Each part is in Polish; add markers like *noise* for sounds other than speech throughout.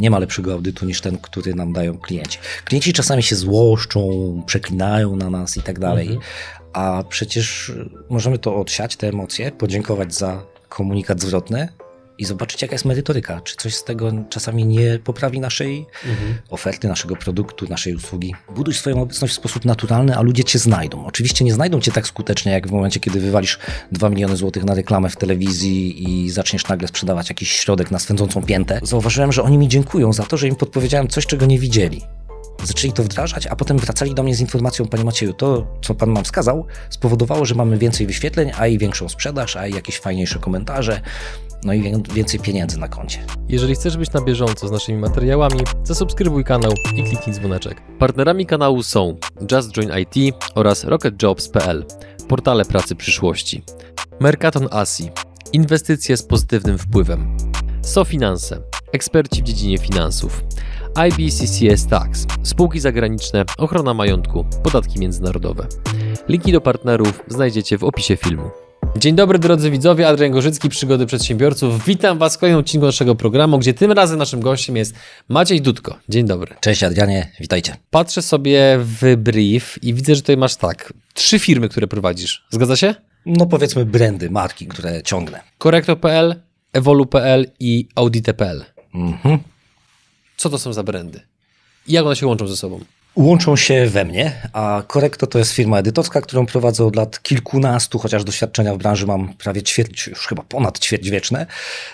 Nie ma lepszego audytu niż ten, który nam dają klienci. Klienci czasami się złoszczą, przeklinają na nas i tak dalej, mhm. a przecież możemy to odsiać, te emocje, podziękować za komunikat zwrotny, i zobaczyć, jaka jest merytoryka. Czy coś z tego czasami nie poprawi naszej mhm. oferty, naszego produktu, naszej usługi. Buduj swoją obecność w sposób naturalny, a ludzie cię znajdą. Oczywiście nie znajdą cię tak skutecznie, jak w momencie, kiedy wywalisz 2 miliony złotych na reklamę w telewizji i zaczniesz nagle sprzedawać jakiś środek na swędzącą piętę. Zauważyłem, że oni mi dziękują za to, że im podpowiedziałem coś, czego nie widzieli zaczęli to wdrażać, a potem wracali do mnie z informacją, panie Macieju, to co pan nam wskazał, spowodowało, że mamy więcej wyświetleń, a i większą sprzedaż, a i jakieś fajniejsze komentarze, no i więcej pieniędzy na koncie. Jeżeli chcesz być na bieżąco z naszymi materiałami, zasubskrybuj kanał i kliknij dzwoneczek. Partnerami kanału są Just Join IT oraz RocketJobs.pl, portale pracy przyszłości. Mercaton Asi, inwestycje z pozytywnym wpływem. SoFinanse, eksperci w dziedzinie finansów. IBCCS Tax, spółki zagraniczne, ochrona majątku, podatki międzynarodowe. Linki do partnerów znajdziecie w opisie filmu. Dzień dobry drodzy widzowie, Adrian Gorzycki, Przygody Przedsiębiorców. Witam Was w kolejnym odcinku naszego programu, gdzie tym razem naszym gościem jest Maciej Dudko. Dzień dobry. Cześć Adrianie, witajcie. Patrzę sobie w brief i widzę, że tutaj masz tak, trzy firmy, które prowadzisz. Zgadza się? No powiedzmy brandy, marki, które ciągnę. Korekto.pl, Evolu.pl i Audite.pl. Mhm. Co to są za brandy? I jak one się łączą ze sobą? Łączą się we mnie, a Korekto to jest firma edytorska, którą prowadzę od lat kilkunastu, chociaż doświadczenia w branży mam prawie ćwierć, już chyba ponad ćwierćwieczne.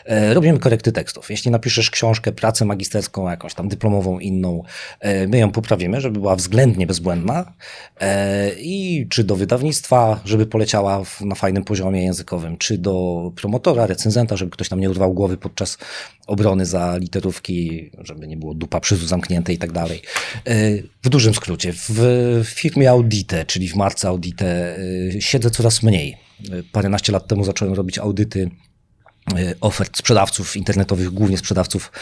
E, robimy korekty tekstów. Jeśli napiszesz książkę, pracę magisterską, jakąś tam dyplomową, inną, e, my ją poprawimy, żeby była względnie bezbłędna e, i czy do wydawnictwa, żeby poleciała na fajnym poziomie językowym, czy do promotora, recenzenta, żeby ktoś tam nie urwał głowy podczas obrony za literówki, żeby nie było dupa przyzu zamknięte i tak dalej. W dużym skrócie, w firmie Audite, czyli w marce Audite, y, siedzę coraz mniej. Y, paręnaście lat temu zacząłem robić audyty y, ofert sprzedawców internetowych, głównie sprzedawców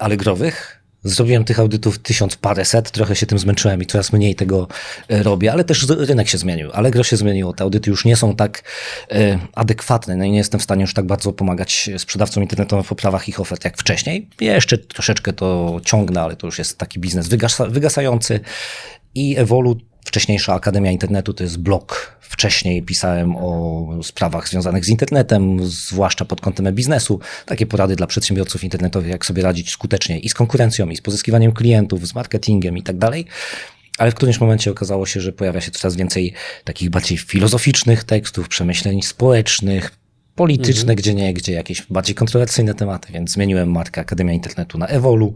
alegrowych. Zrobiłem tych audytów tysiąc paręset, trochę się tym zmęczyłem i coraz mniej tego robię, ale też rynek się zmienił. Allegro się zmieniło, te audyty już nie są tak adekwatne, no i nie jestem w stanie już tak bardzo pomagać sprzedawcom internetowym w poprawach ich ofert jak wcześniej. Jeszcze troszeczkę to ciągnę, ale to już jest taki biznes wygasa, wygasający i Evolu wcześniejsza Akademia Internetu to jest blog. Wcześniej pisałem o sprawach związanych z internetem, zwłaszcza pod kątem biznesu. Takie porady dla przedsiębiorców internetowych, jak sobie radzić skutecznie i z konkurencją, i z pozyskiwaniem klientów, z marketingiem i tak dalej. Ale w którymś momencie okazało się, że pojawia się coraz więcej takich bardziej filozoficznych tekstów, przemyśleń społecznych, polityczne, mhm. gdzie nie, gdzie jakieś bardziej kontrowersyjne tematy, więc zmieniłem markę Akademia Internetu na Evolu.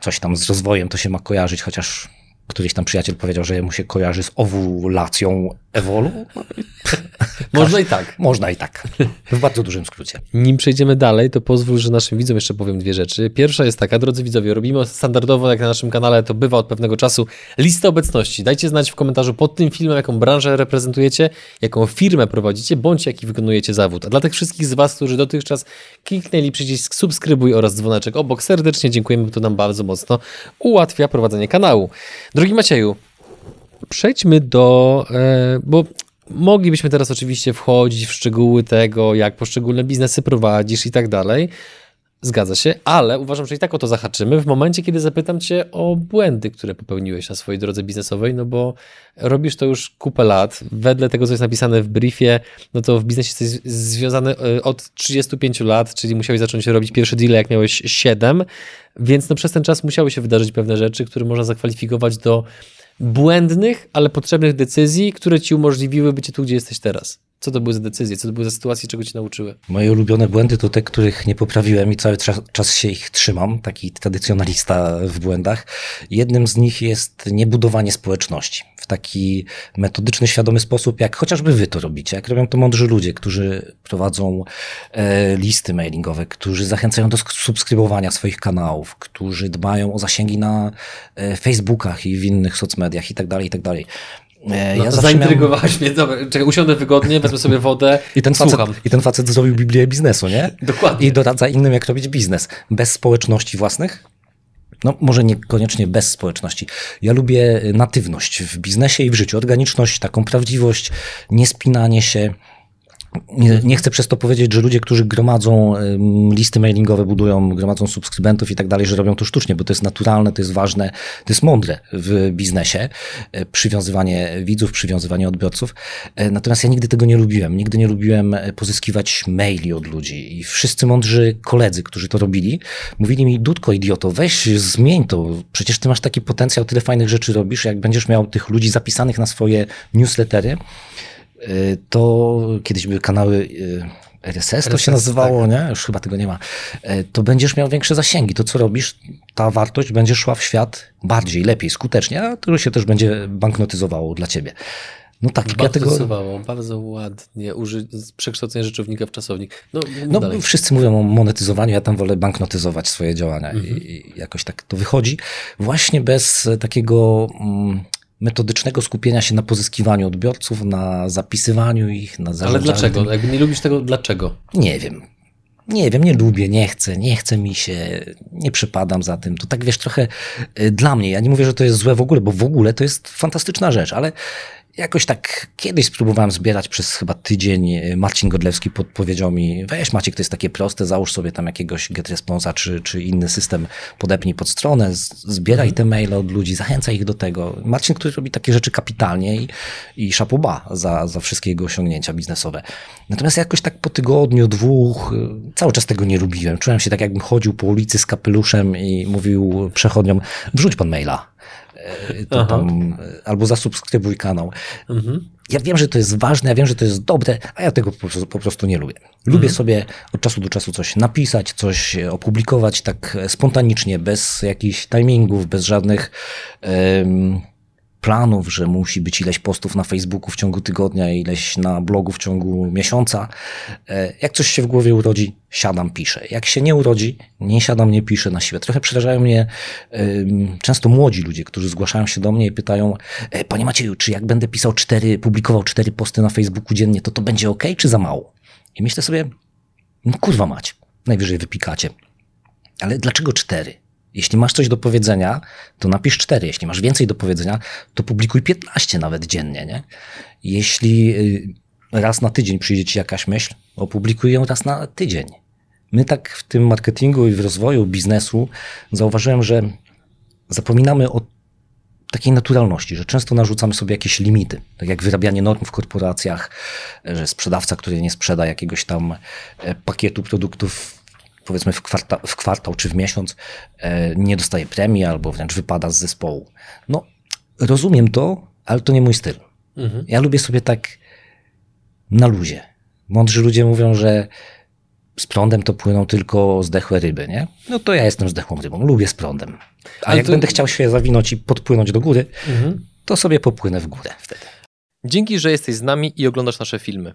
Coś tam z rozwojem to się ma kojarzyć, chociaż któryś tam przyjaciel powiedział, że mu się kojarzy z owulacją Ewolu. *laughs* Można i tak. Można i tak. W bardzo dużym skrócie. Nim przejdziemy dalej, to pozwól, że naszym widzom jeszcze powiem dwie rzeczy. Pierwsza jest taka, drodzy widzowie, robimy standardowo, jak na naszym kanale to bywa od pewnego czasu, listę obecności. Dajcie znać w komentarzu pod tym filmem, jaką branżę reprezentujecie, jaką firmę prowadzicie, bądź jaki wykonujecie zawód. A dla tych wszystkich z Was, którzy dotychczas kliknęli przycisk subskrybuj oraz dzwoneczek obok, serdecznie dziękujemy, bo to nam bardzo mocno ułatwia prowadzenie kanału. Drogi Macieju, przejdźmy do, e, bo moglibyśmy teraz oczywiście wchodzić w szczegóły tego, jak poszczególne biznesy prowadzisz i tak dalej. Zgadza się, ale uważam, że i tak o to zahaczymy w momencie, kiedy zapytam Cię o błędy, które popełniłeś na swojej drodze biznesowej, no bo robisz to już kupę lat. Wedle tego, co jest napisane w briefie, no to w biznesie jesteś związany e, od 35 lat, czyli musiałeś zacząć robić pierwsze deal, jak miałeś 7, więc no przez ten czas musiały się wydarzyć pewne rzeczy, które można zakwalifikować do błędnych, ale potrzebnych decyzji, które ci umożliwiły bycie tu, gdzie jesteś teraz. Co to były za decyzje? Co to były za sytuacje, czego ci nauczyły? Moje ulubione błędy to te, których nie poprawiłem i cały czas się ich trzymam, taki tradycjonalista w błędach. Jednym z nich jest niebudowanie społeczności w taki metodyczny, świadomy sposób, jak chociażby wy to robicie, jak robią to mądrzy ludzie, którzy prowadzą e, listy mailingowe, którzy zachęcają do subskrybowania swoich kanałów, którzy dbają o zasięgi na e, Facebookach i w innych socmediach i tak E, no ja zaintrygowałaś miałem... mnie. Dobra, czekaj, usiądę wygodnie, *laughs* wezmę sobie wodę i ten facet, słucham. I ten facet zrobił Biblię biznesu, nie? *laughs* Dokładnie. I doradza innym, jak robić biznes. Bez społeczności własnych? No, może niekoniecznie bez społeczności. Ja lubię natywność w biznesie i w życiu, organiczność, taką prawdziwość, niespinanie się, nie, nie, chcę przez to powiedzieć, że ludzie, którzy gromadzą listy mailingowe, budują, gromadzą subskrybentów i tak dalej, że robią to sztucznie, bo to jest naturalne, to jest ważne, to jest mądre w biznesie, e, przywiązywanie widzów, przywiązywanie odbiorców. E, natomiast ja nigdy tego nie lubiłem. Nigdy nie lubiłem e, pozyskiwać maili od ludzi i wszyscy mądrzy koledzy, którzy to robili, mówili mi, Dudko, idioto, weź, zmień to, przecież ty masz taki potencjał, tyle fajnych rzeczy robisz, jak będziesz miał tych ludzi zapisanych na swoje newslettery, to kiedyś były kanały y, RSS, RSS to się nazywało, tak. nie? Już chyba tego nie ma. Y, to będziesz miał większe zasięgi. To, co robisz, ta wartość będzie szła w świat bardziej, lepiej, skutecznie, a to się też będzie banknotyzowało dla ciebie. No tak, ja tego... bardzo ładnie, uży... przekształcenie rzeczownika w czasownik. No, no wszyscy mówią o monetyzowaniu, ja tam wolę banknotyzować swoje działania mhm. i, jakoś tak to wychodzi. Właśnie bez takiego mm, metodycznego skupienia się na pozyskiwaniu odbiorców, na zapisywaniu ich, na zarządzaniu. Ale dlaczego? Jakby nie lubisz tego, dlaczego? Nie wiem. Nie wiem, nie lubię, nie chcę, nie chce mi się, nie przypadam za tym. To tak wiesz, trochę y, dla mnie. Ja nie mówię, że to jest złe w ogóle, bo w ogóle to jest fantastyczna rzecz, ale Jakoś tak kiedyś spróbowałem zbierać przez chyba tydzień. E, Marcin Godlewski podpowiedział mi, weź Maciek, to jest takie proste, załóż sobie tam jakiegoś GetResponsa czy, czy inny system, podepnij pod stronę, zbieraj te maile od ludzi, zachęcaj ich do tego. Marcin, który robi takie rzeczy kapitalnie i, i szapuba za, za wszystkie jego osiągnięcia biznesowe. Natomiast jakoś tak po tygodniu, dwóch, e, cały czas tego nie lubiłem. Czułem się tak, jakbym chodził po ulicy z kapeluszem i mówił przechodniom, wrzuć pan maila E, to tam, albo zasubskrybuj kanał. Mhm. Ja wiem, że to jest ważne, ja wiem, że to jest dobre, a ja tego po prostu, po prostu nie lubię. Lubię mhm. sobie od czasu do czasu coś napisać, coś opublikować tak spontanicznie, bez jakichś timingów, bez żadnych. Um, planów, że musi być ileś postów na Facebooku w ciągu tygodnia, ileś na blogu w ciągu miesiąca. E, jak coś się w głowie urodzi, siadam, piszę. Jak się nie urodzi, nie siadam, nie piszę na siłę. Trochę przerażają mnie często młodzi ludzie, którzy zgłaszają się do mnie i pytają, e, panie Macieju, czy jak będę pisał cztery, publikował cztery posty na Facebooku dziennie, to to będzie ok, czy za mało? I myślę sobie, no kurwa mać, najwyżej wypikacie. Ale dlaczego cztery? Jeśli masz coś do powiedzenia, to napisz cztery. Jeśli masz więcej do powiedzenia, to publikuj 15 nawet dziennie. Nie? Jeśli y, raz na tydzień przyjdzie ci jakaś myśl, opublikuj ją raz na tydzień. My tak w tym marketingu i w rozwoju biznesu zauważyłem, że zapominamy o takiej naturalności, że często narzucamy sobie jakieś limity, tak jak wyrabianie norm w korporacjach, że sprzedawca, który nie sprzeda jakiegoś tam e, pakietu produktów powiedzmy w kwartał, w kwartał czy w miesiąc e, nie dostaje premii albo wręcz wypada z zespołu. No, rozumiem to, ale to nie mój styl. Mhm. Ja lubię sobie tak na luzie. Mądrzy ludzie mówią, że z prądem to płyną tylko zdechłe ryby, nie? No to ja jestem zdechłą rybą, lubię z prądem. A ale jak to... będę chciał się zawinąć i podpłynąć do góry, mhm. to sobie popłynę w górę wtedy. Dzięki, że jesteś z nami i oglądasz nasze filmy.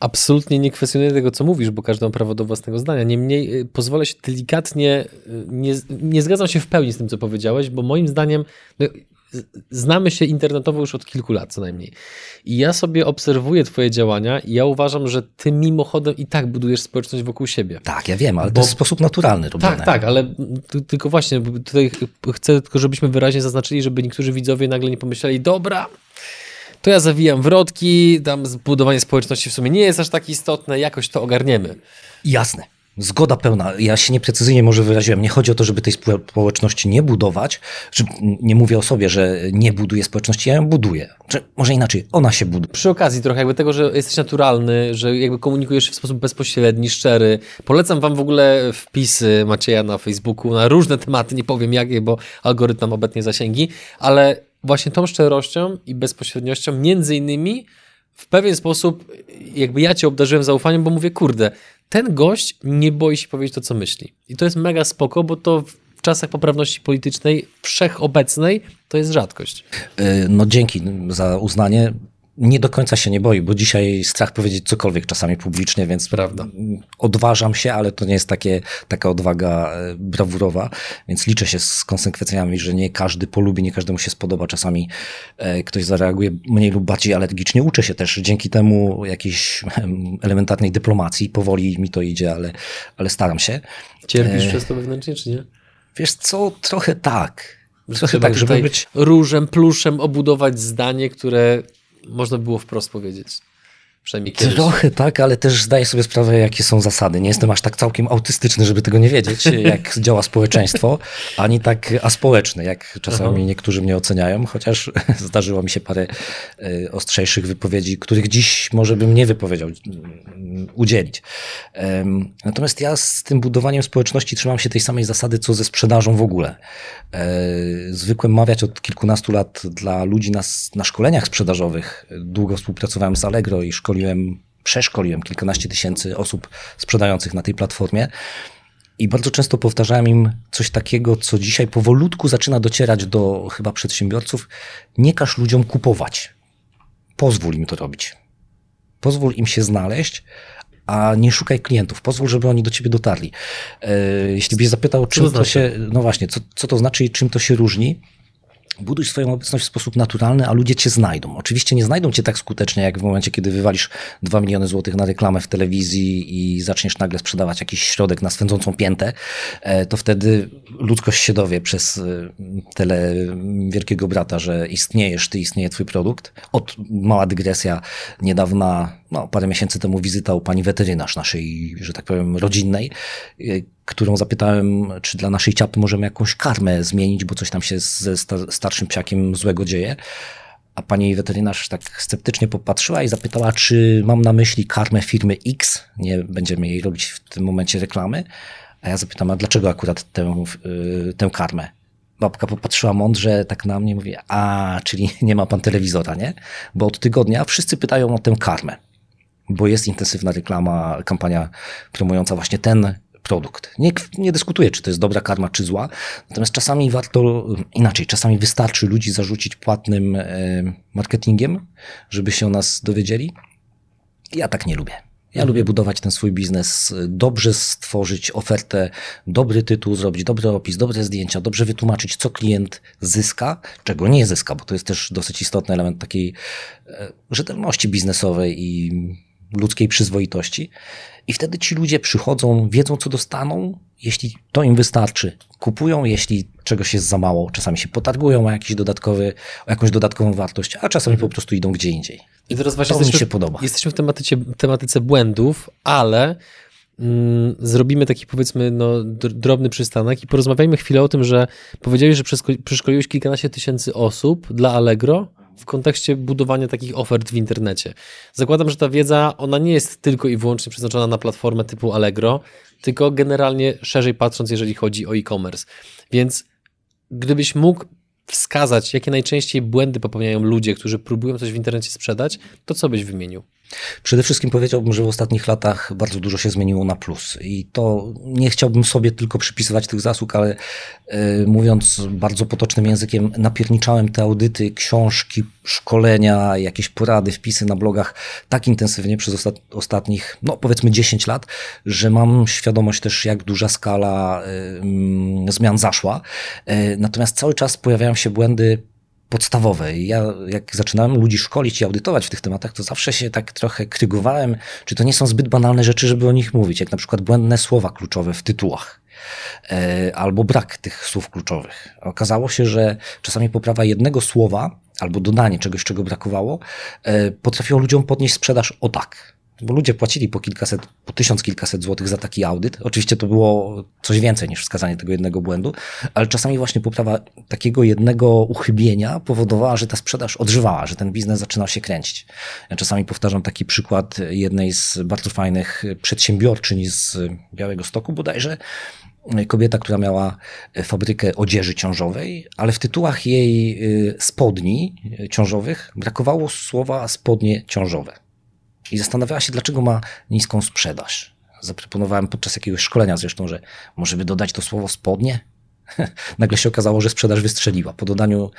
Absolutnie nie kwestionuję tego, co mówisz, bo każdy ma prawo do własnego zdania. Niemniej y, pozwolę się delikatnie, y, nie, nie zgadzam się w pełni z tym, co powiedziałeś, bo moim zdaniem no, znamy się internetowo już od kilku lat co najmniej. I ja sobie obserwuję Twoje działania i ja uważam, że Ty mimochodem i tak budujesz społeczność wokół siebie. Tak, ja wiem, ale bo... to jest w sposób naturalny robione. Tak, tak, ale tylko właśnie tutaj chcę tylko, żebyśmy wyraźnie zaznaczyli, żeby niektórzy widzowie nagle nie pomyśleli, dobra, to ja zawijam wrotki, tam zbudowanie społeczności w sumie nie jest aż tak istotne, jakoś to ogarniemy. Jasne. Zgoda pełna. Ja się nieprecyzyjnie może wyraziłem. Nie chodzi o to, żeby tej społeczności nie budować. Nie mówię o sobie, że nie buduję społeczności, ja ją buduję. Czy może inaczej, ona się buduje. Przy okazji trochę jakby tego, że jesteś naturalny, że jakby komunikujesz się w sposób bezpośredni, szczery. Polecam wam w ogóle wpisy Macieja na Facebooku na różne tematy, nie powiem jakie, bo algorytm obecnie zasięgi, ale właśnie tą szczerością i bezpośredniością, między innymi w pewien sposób, jakby ja cię obdarzyłem zaufaniem, bo mówię, kurde, ten gość nie boi się powiedzieć to, co myśli. I to jest mega spoko, bo to w czasach poprawności politycznej, wszechobecnej, to jest rzadkość. E, no dzięki za uznanie. Nie do końca się nie boi, bo dzisiaj strach powiedzieć cokolwiek czasami publicznie, więc Prawda. odważam się, ale to nie jest takie, taka odwaga e, brawurowa, więc liczę się z konsekwencjami, że nie każdy polubi, nie każdemu się spodoba. Czasami e, ktoś zareaguje mniej lub bardziej alergicznie. Uczę się też dzięki temu jakiejś em, elementarnej dyplomacji. Powoli mi to idzie, ale, ale staram się. Cierpisz E, przez to wewnętrznie, czy nie? Wiesz co, trochę tak. Trochę Trzeba tak, żeby być... różem, pluszem obudować zdanie, które można było wprost powiedzieć. Przynajmniej kiedyś. Trochę tak, ale też zdaję sobie sprawę, jakie są zasady. Nie jestem aż tak całkiem autystyczny, żeby tego nie wiedzieć, *laughs* jak działa społeczeństwo, ani tak aspołeczny, jak czasami Aha. niektórzy mnie oceniają, chociaż *laughs* zdarzyło mi się parę y, ostrzejszych wypowiedzi, których dziś może bym nie wypowiedział, mm, udzielić. Natomiast ja z tym budowaniem społeczności trzymam się tej samej zasady, co ze sprzedażą w ogóle. E, Zwykłem mawiać od kilkunastu lat dla ludzi na, na szkoleniach sprzedażowych. Długo współpracowałem z Allegro i szkoliłem, przeszkoliłem kilkanaście tysięcy osób sprzedających na tej platformie. I bardzo często powtarzałem im coś takiego, co dzisiaj powolutku zaczyna docierać do chyba przedsiębiorców. Nie każ ludziom kupować. Pozwól im to robić. Pozwól im się znaleźć, a nie szukaj klientów. Pozwól, żeby oni do ciebie dotarli. E, Jeśli byś zapytał, czym to to, znaczy? się, no właśnie, co, co to znaczy i czym to się różni, Buduj swoją obecność w sposób naturalny, a ludzie cię znajdą. Oczywiście nie znajdą cię tak skutecznie, jak w momencie, kiedy wywalisz 2 miliony złotych na reklamę w telewizji i zaczniesz nagle sprzedawać jakiś środek na swędzącą piętę, e, to wtedy ludzkość się dowie przez e, tele wielkiego brata, że istniejesz, ty istnieje twój produkt. Od mała dygresja, niedawna, no parę miesięcy temu wizyta u pani weterynarz naszej, że tak powiem, rodzinnej, e, którą zapytałem, czy dla naszej ciapy możemy jakąś karmę zmienić, bo coś tam się ze sta- starszym psiakiem złego dzieje. A pani weterynarz tak sceptycznie popatrzyła i zapytała, czy mam na myśli karmę firmy X. Nie będziemy jej robić w tym momencie reklamy. A ja zapytam, a dlaczego akurat tę, y, tę karmę? Babka popatrzyła mądrze tak na mnie i mówi, a, czyli nie ma pan telewizora, nie? Bo od tygodnia wszyscy pytają o tę karmę bo jest intensywna reklama, kampania promująca właśnie ten produkt. Nie, nie dyskutuję, czy to jest dobra karma, czy zła, natomiast czasami warto, inaczej, czasami wystarczy ludzi zarzucić płatnym e, marketingiem, żeby się o nas dowiedzieli. Ja tak nie lubię. Ja lubię budować ten swój biznes, dobrze stworzyć ofertę, dobry tytuł, zrobić dobry opis, dobre zdjęcia, dobrze wytłumaczyć, co klient zyska, czego nie zyska, bo to jest też dosyć istotny element takiej e, rzetelności biznesowej i ludzkiej przyzwoitości. I wtedy ci ludzie przychodzą, wiedzą, co dostaną, jeśli to im wystarczy. Kupują, jeśli czegoś jest za mało, czasami się potargują o, jakiś dodatkowy, o jakąś dodatkową wartość, a czasami po prostu idą gdzie indziej. I teraz właśnie To mi jesteśmy, się podoba. jesteśmy w tematyce, tematyce błędów, ale mm, zrobimy taki powiedzmy no, dr- drobny przystanek i porozmawiajmy chwilę o tym, że powiedziałeś, że przeszkoliłeś kilkanaście tysięcy osób dla Allegro w kontekście budowania takich ofert w internecie. Zakładam, że ta wiedza, ona nie jest tylko i wyłącznie przeznaczona na platformę typu Allegro, tylko generalnie szerzej patrząc, jeżeli chodzi o e-commerce. Więc gdybyś mógł wskazać, jakie najczęściej błędy popełniają ludzie, którzy próbują coś w internecie sprzedać, to co byś wymienił? Przede wszystkim powiedziałbym, że w ostatnich latach bardzo dużo się zmieniło na plus i to nie chciałbym sobie tylko przypisywać tych zasług, ale e, mówiąc bardzo potocznym językiem, napierniczałem te audyty, książki, szkolenia, jakieś porady, wpisy na blogach tak intensywnie przez ostat, ostatnich, no powiedzmy 10 lat, że mam świadomość też, jak duża skala e, mm, zmian zaszła. E, Natomiast cały czas pojawiają się błędy podstawowe. Ja, jak zaczynałem ludzi szkolić i audytować w tych tematach, to zawsze się tak trochę krygowałem, czy to nie są zbyt banalne rzeczy, żeby o nich mówić, jak na przykład błędne słowa kluczowe w tytułach. E, albo brak tych słów kluczowych. Okazało się, że czasami poprawa jednego słowa albo dodanie czegoś, czego brakowało, e, potrafiło ludziom podnieść sprzedaż o tak. Bo ludzie płacili po kilkaset, po tysiąc kilkaset złotych za taki audyt. Oczywiście to było coś więcej niż wskazanie tego jednego błędu, ale czasami właśnie poprawa takiego jednego uchybienia powodowała, że ta sprzedaż odżywała, że ten biznes zaczynał się kręcić. Ja czasami powtarzam taki przykład jednej z bardzo fajnych przedsiębiorczyń z Białego Stoku bodajże, kobieta, która miała fabrykę odzieży ciążowej, ale w tytułach jej y, spodni ciążowych brakowało słowa spodnie ciążowe. I zastanawiała się, dlaczego ma niską sprzedaż. Zaproponowałem podczas jakiegoś szkolenia zresztą, że może by dodać to słowo spodnie? *laughs* Nagle się okazało, że sprzedaż wystrzeliła. Po dodaniu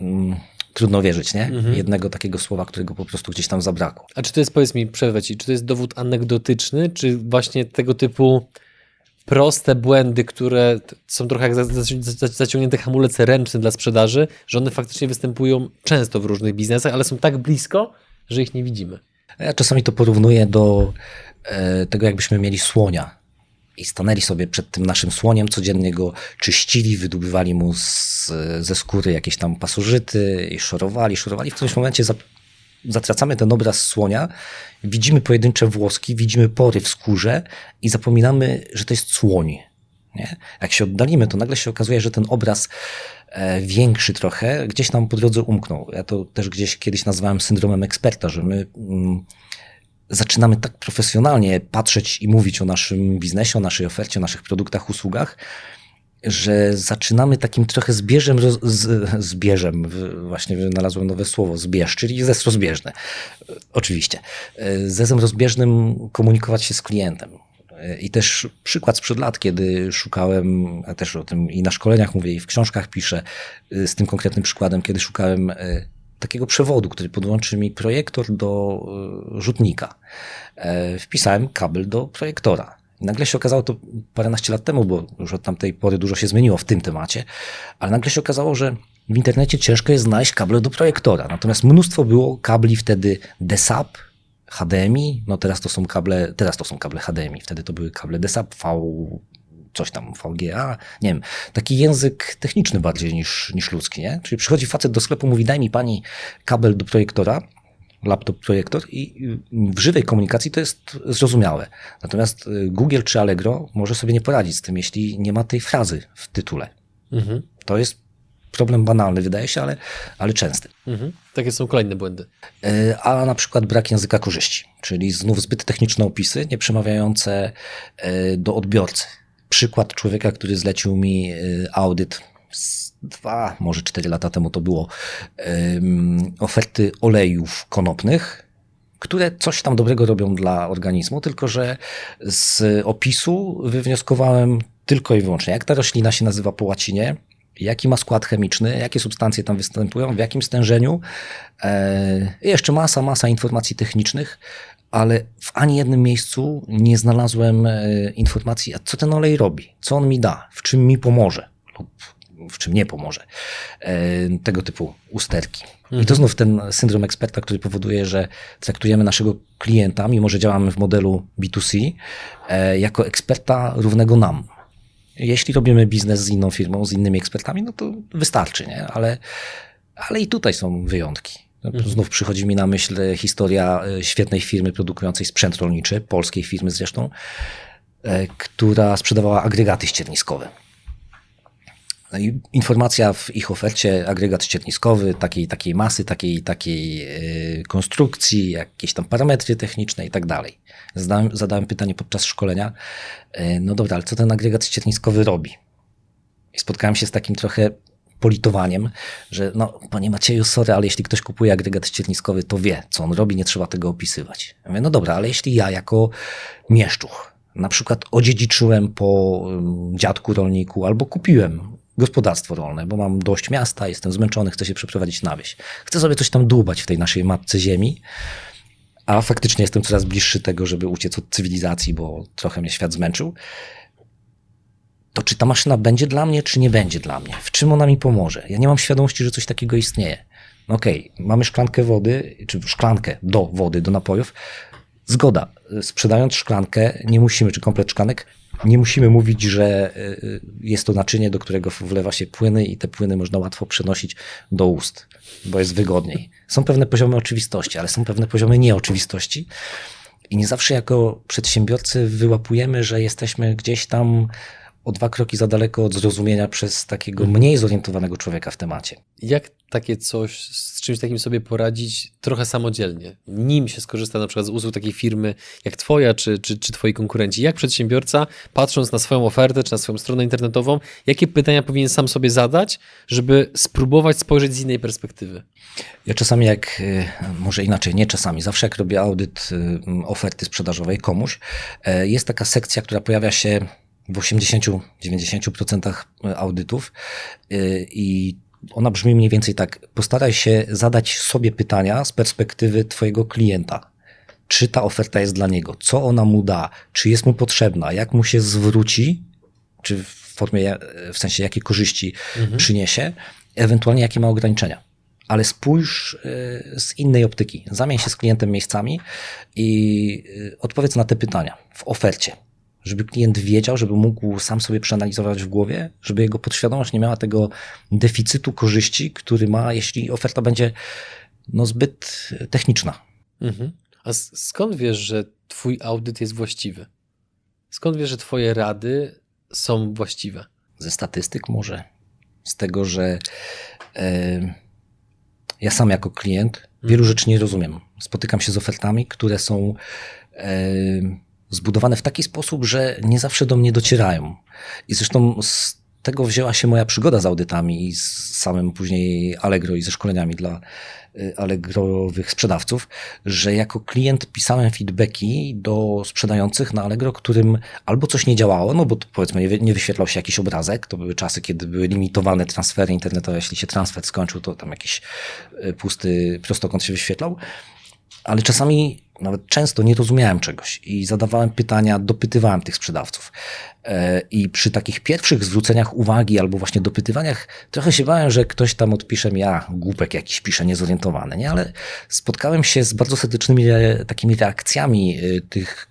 mm, trudno wierzyć, nie? Mhm. Jednego takiego słowa, którego po prostu gdzieś tam zabrakło. A czy to jest, powiedz mi, przerwę ci, czy to jest dowód anegdotyczny, czy właśnie tego typu proste błędy, które są trochę jak zaciągnięte hamulce ręczne dla sprzedaży, że one faktycznie występują często w różnych biznesach, ale są tak blisko, że ich nie widzimy. Ja czasami to porównuję do e, tego, jakbyśmy mieli słonia i stanęli sobie przed tym naszym słoniem, codziennie go czyścili, wydobywali mu z, ze skóry jakieś tam pasożyty i szorowali, szorowali. W którymś momencie zatracamy ten obraz słonia, widzimy pojedyncze włoski, widzimy pory w skórze i zapominamy, że to jest słoń. Nie? Jak się oddalimy, to nagle się okazuje, że ten obraz e, większy trochę gdzieś nam po drodze umknął. Ja to też gdzieś kiedyś nazwałem syndromem eksperta, że my mm, zaczynamy tak profesjonalnie patrzeć i mówić o naszym biznesie, o naszej ofercie, o naszych produktach, usługach, że zaczynamy takim trochę zbieżem, z, zbieżem, właśnie wynalazłem nowe słowo, zbież, czyli zez rozbieżny. Oczywiście. Zezem rozbieżnym komunikować się z klientem. I też przykład sprzed lat, kiedy szukałem, a też o tym i na szkoleniach mówię, i w książkach piszę, z tym konkretnym przykładem, kiedy szukałem e, takiego przewodu, który podłączy mi projektor do e, rzutnika. E, wpisałem kabel do projektora. I nagle się okazało to paręnaście lat temu, bo już od tamtej pory dużo się zmieniło w tym temacie, ale nagle się okazało, że w internecie ciężko jest znaleźć kable do projektora. Natomiast mnóstwo było kabli wtedy DSAP, HDMI, no teraz to są kable, teraz to są kable HDMI, wtedy to były kable DSAP, V, coś tam, VGA, nie wiem, taki język techniczny bardziej niż, niż ludzki, nie? Czyli przychodzi facet do sklepu, mówi daj mi pani kabel do projektora, laptop projektor i w żywej komunikacji to jest zrozumiałe. Natomiast y, Google czy Allegro może sobie nie poradzić z tym, jeśli nie ma tej frazy w tytule. Mhm. To jest problem banalny, wydaje się, ale, ale częsty. Mhm. Takie są kolejne błędy. Y, a na przykład brak języka korzyści, czyli znów zbyt techniczne opisy, nie przemawiające y, do odbiorcy. Przykład człowieka, który zlecił mi audyt dwa, może cztery lata temu to było, oferty olejów konopnych, które coś tam dobrego robią dla organizmu, tylko że z opisu wywnioskowałem tylko i wyłącznie, jak ta roślina się nazywa po łacinie, jaki ma skład chemiczny, jakie substancje tam występują, w jakim stężeniu. E, jeszcze masa, masa informacji technicznych, ale w ani jednym miejscu nie znalazłem e, informacji, a co ten olej robi, co on mi da, w czym mi pomoże lub w czym nie pomoże. E, tego typu usterki. Mhm. I to znów ten syndrom eksperta, który powoduje, że traktujemy naszego klienta, mimo że działamy w modelu B2C, e, jako eksperta równego nam. Jeśli robimy biznes z inną firmą, z innymi ekspertami, no to wystarczy, nie? Ale, ale i tutaj są wyjątki. Mhm. Znów przychodzi mi na myśl historia e, świetnej firmy produkującej sprzęt rolniczy, polskiej firmy zresztą, która sprzedawała agregaty ścierniskowe. No i informacja w ich ofercie, agregat ścierniskowy, takiej, takiej masy, takiej, takiej e, konstrukcji, jakieś tam parametry techniczne i tak dalej. Zadałem, pytanie podczas szkolenia, e, no dobra, ale co ten agregat ścierniskowy robi? I spotkałem się z takim trochę politowaniem, że no, panie Macieju, sorry, ale jeśli ktoś kupuje agregat ścierniskowy, to wie, co on robi, nie trzeba tego opisywać. Ja mówię, no dobra, ale jeśli ja jako mieszczuch na przykład odziedziczyłem po mm, dziadku rolniku albo kupiłem gospodarstwo rolne, bo mam dość miasta, jestem zmęczony, chcę się przeprowadzić na wieś. Chcę sobie coś tam dłubać w tej naszej mapce ziemi, a faktycznie jestem coraz bliższy tego, żeby uciec od cywilizacji, bo trochę mnie świat zmęczył. To czy ta maszyna będzie dla mnie, czy nie będzie dla mnie? W czym ona mi pomoże? Ja nie mam świadomości, że coś takiego istnieje. No okej, okay, mamy szklankę wody, czy szklankę do wody, do napojów. Zgoda. Sprzedając szklankę, nie musimy, czy komplet szklanek, nie musimy mówić, że y, jest to naczynie, do którego wlewa się płyny i te płyny można łatwo przenosić do ust, bo jest wygodniej. Są pewne poziomy oczywistości, ale są pewne poziomy nieoczywistości. I nie zawsze jako przedsiębiorcy wyłapujemy, że jesteśmy gdzieś tam o dwa kroki za daleko od zrozumienia przez takiego mniej zorientowanego człowieka w temacie. Jak takie coś, z czymś takim sobie poradzić trochę samodzielnie? Nim się skorzysta na przykład z usług takiej firmy jak twoja, czy, czy, czy twoi konkurenci. Jak przedsiębiorca, patrząc na swoją ofertę, czy na swoją stronę internetową, jakie pytania powinien sam sobie zadać, żeby spróbować spojrzeć z innej perspektywy? Ja czasami jak, y, może inaczej, nie czasami, zawsze jak robię audyt y, oferty sprzedażowej komuś, y, jest taka sekcja, która pojawia się w 80-90% audytów i ona brzmi mniej więcej tak. Postaraj się zadać sobie pytania z perspektywy Twojego klienta. Czy ta oferta jest dla niego? Co ona mu da? Czy jest mu potrzebna? Jak mu się zwróci? Czy w formie, w sensie jakie korzyści mhm. przyniesie? Ewentualnie jakie ma ograniczenia? ale spójrz z innej optyki. Zamień się z klientem miejscami i odpowiedz na te pytania w ofercie. Żeby klient wiedział, żeby mógł sam sobie przeanalizować w głowie, żeby jego podświadomość nie miała tego deficytu korzyści, który ma, jeśli oferta będzie no, zbyt techniczna. Mhm. A skąd wiesz, że Twój audyt jest właściwy? Skąd wiesz, że Twoje rady są właściwe? Ze statystyk może. Z tego, że. Yy ja sam jako klient wielu mhm. rzeczy nie rozumiem. Spotykam się z ofertami, które są e, zbudowane w taki sposób, że nie zawsze do mnie docierają. I zresztą z tego wzięła się moja przygoda z audytami i z samym później Allegro i ze szkoleniami dla y, Allegrowych sprzedawców, że jako klient pisałem feedbacki do sprzedających na Allegro, którym albo coś nie działało, no bo powiedzmy nie, nie wyświetlał się jakiś obrazek, to były czasy, kiedy były limitowane transfery internetowe, jeśli się transfer skończył, to tam jakiś y, pusty prostokąt się wyświetlał, ale czasami nawet często nie rozumiałem czegoś i zadawałem pytania, dopytywałem tych sprzedawców. E, I przy takich pierwszych zwróceniach uwagi albo właśnie dopytywaniach trochę się bałem, że ktoś tam odpisze mi, ja głupek jakiś pisze, niezorientowany, nie? Ale spotkałem się z bardzo serdecznymi takimi reakcjami e, tych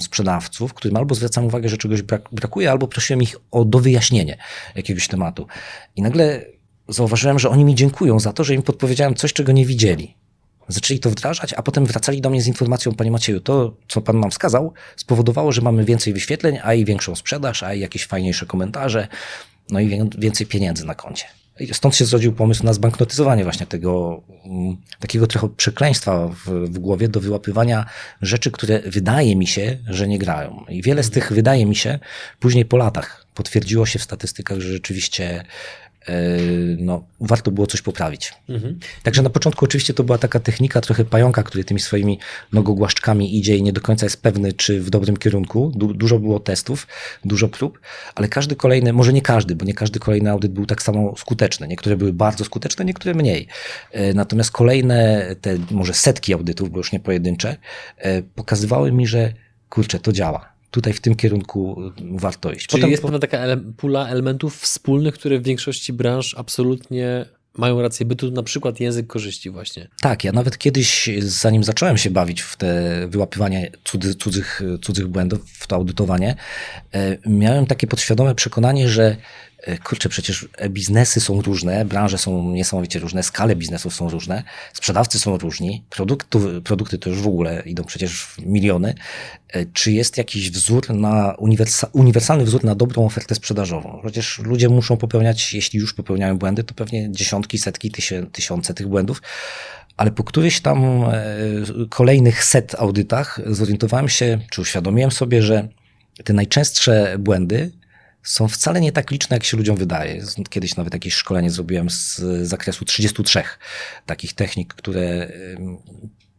sprzedawców, którym albo zwracam uwagę, że czegoś brakuje, albo prosiłem ich o dowyjaśnienie jakiegoś tematu. I nagle zauważyłem, że oni mi dziękują za to, że im podpowiedziałem coś, czego nie widzieli. Zaczęli to wdrażać, a potem wracali do mnie z informacją, panie Macieju, to, co pan nam wskazał, spowodowało, że mamy więcej wyświetleń, a i większą sprzedaż, a i jakieś fajniejsze komentarze, no i więcej pieniędzy na koncie. Stąd się zrodził pomysł na zbanknotyzowanie właśnie tego mm, takiego trochę przekleństwa w, w, głowie do wyłapywania rzeczy, które wydaje mi się, że nie grają. I wiele z tych wydaje mi się później po latach potwierdziło się w statystykach, że rzeczywiście no, warto było coś poprawić. Mhm. Także na początku oczywiście to była taka technika trochę pająka, który tymi swoimi nogogłaszczkami idzie i nie do końca jest pewny, czy w dobrym kierunku. Du dużo było testów, dużo prób, ale każdy kolejny, może nie każdy, bo nie każdy kolejny audyt był tak samo skuteczny. Niektóre były bardzo skuteczne, niektóre mniej. E, natomiast kolejne, te może setki audytów, bo już nie pojedyncze, e, pokazywały mi, że kurczę, to działa tutaj w tym kierunku warto iść. Czyli Potem, jest pewna taka ele pula elementów wspólnych, które w większości branż absolutnie mają rację bytu, na przykład język korzyści właśnie. Tak, ja nawet kiedyś, zanim zacząłem się bawić w te wyłapywanie cudzy, cudzych, cudzych błędów, w to audytowanie, e, miałem takie podświadome przekonanie, że kurczę, przecież biznesy są różne, branże są niesamowicie różne, skale biznesów są różne, sprzedawcy są różni, produkty, produkty to już w ogóle idą przecież w miliony. E, czy jest jakiś wzór na uniwersa, uniwersalny wzór na dobrą ofertę sprzedażową? Przecież ludzie muszą popełniać, jeśli już popełniają błędy, to pewnie dziesiątki, setki, tysiące tych błędów ale po któryś tam e, kolejnych set audytach zorientowałem się, czy uświadomiłem sobie, że te najczęstsze błędy są wcale nie tak liczne, jak się ludziom wydaje. Kiedyś nawet jakieś szkolenie zrobiłem z zakresu 33 takich technik, które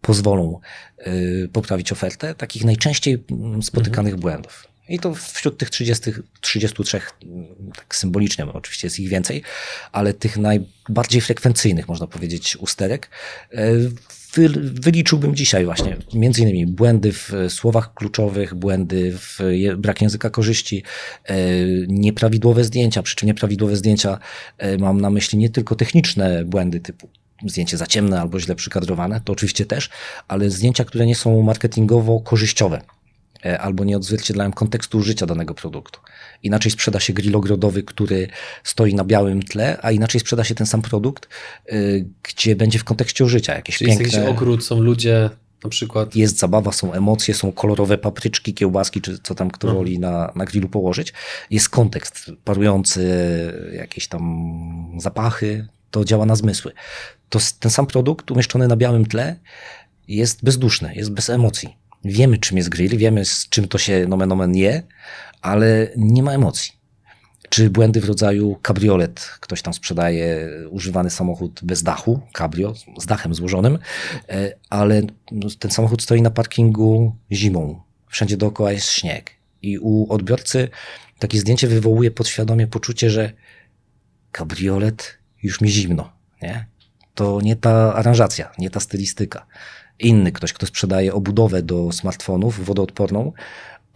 pozwolą y, poprawić ofertę, takich najczęściej spotykanych mhm. błędów. I to wśród tych 30, 33, tak symbolicznie, bo oczywiście jest ich więcej, ale tych najbardziej frekwencyjnych, można powiedzieć, usterek, y, wyliczyłbym dzisiaj właśnie między innymi błędy w słowach kluczowych, błędy w brak języka korzyści, e, nieprawidłowe zdjęcia, przy czym nieprawidłowe zdjęcia e, mam na myśli nie tylko techniczne błędy typu zdjęcie za ciemne albo źle przykadrowane, to oczywiście też, ale zdjęcia, które nie są marketingowo korzyściowe e, albo nie odzwierciedlają kontekstu użycia danego produktu. Inaczej sprzeda się grill ogrodowy, który stoi na białym tle, a inaczej sprzeda się ten sam produkt, y, gdzie będzie w kontekście użycia jakieś Czyli piękne... jest jakiś ogród, są ludzie na przykład. Jest zabawa, są emocje, są kolorowe papryczki, kiełbaski, czy co tam kto mhm. woli na, na grillu położyć. Jest kontekst parujący, jakieś tam zapachy, to działa na zmysły. To ten sam produkt umieszczony na białym tle jest bezduszny, jest bez emocji. Wiemy, czym jest grill, wiemy, z czym to się nomen omen je, ale nie ma emocji. Czy błędy w rodzaju kabriolet, ktoś tam sprzedaje używany samochód bez dachu, cabrio, z dachem złożonym, e, ale ten samochód stoi na parkingu zimą, wszędzie dookoła jest śnieg. I u odbiorcy takie zdjęcie wywołuje podświadomie poczucie, że kabriolet już mi zimno, nie? To nie ta aranżacja, nie ta stylistyka. Inny ktoś, kto sprzedaje obudowę do smartfonów wodoodporną,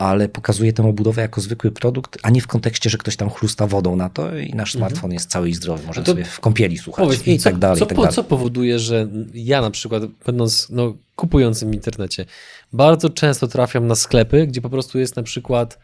ale pokazuje tę obudowę jako zwykły produkt, a nie w kontekście, że ktoś tam chlusta wodą na to i nasz smartfon jest cały i zdrowy, może sobie w kąpieli słuchać Powiedz i mi, co, tak dalej, co, tak dalej. co powoduje, że ja na przykład, będąc no, kupującym w internecie, bardzo często trafiam na sklepy, gdzie po prostu jest na przykład,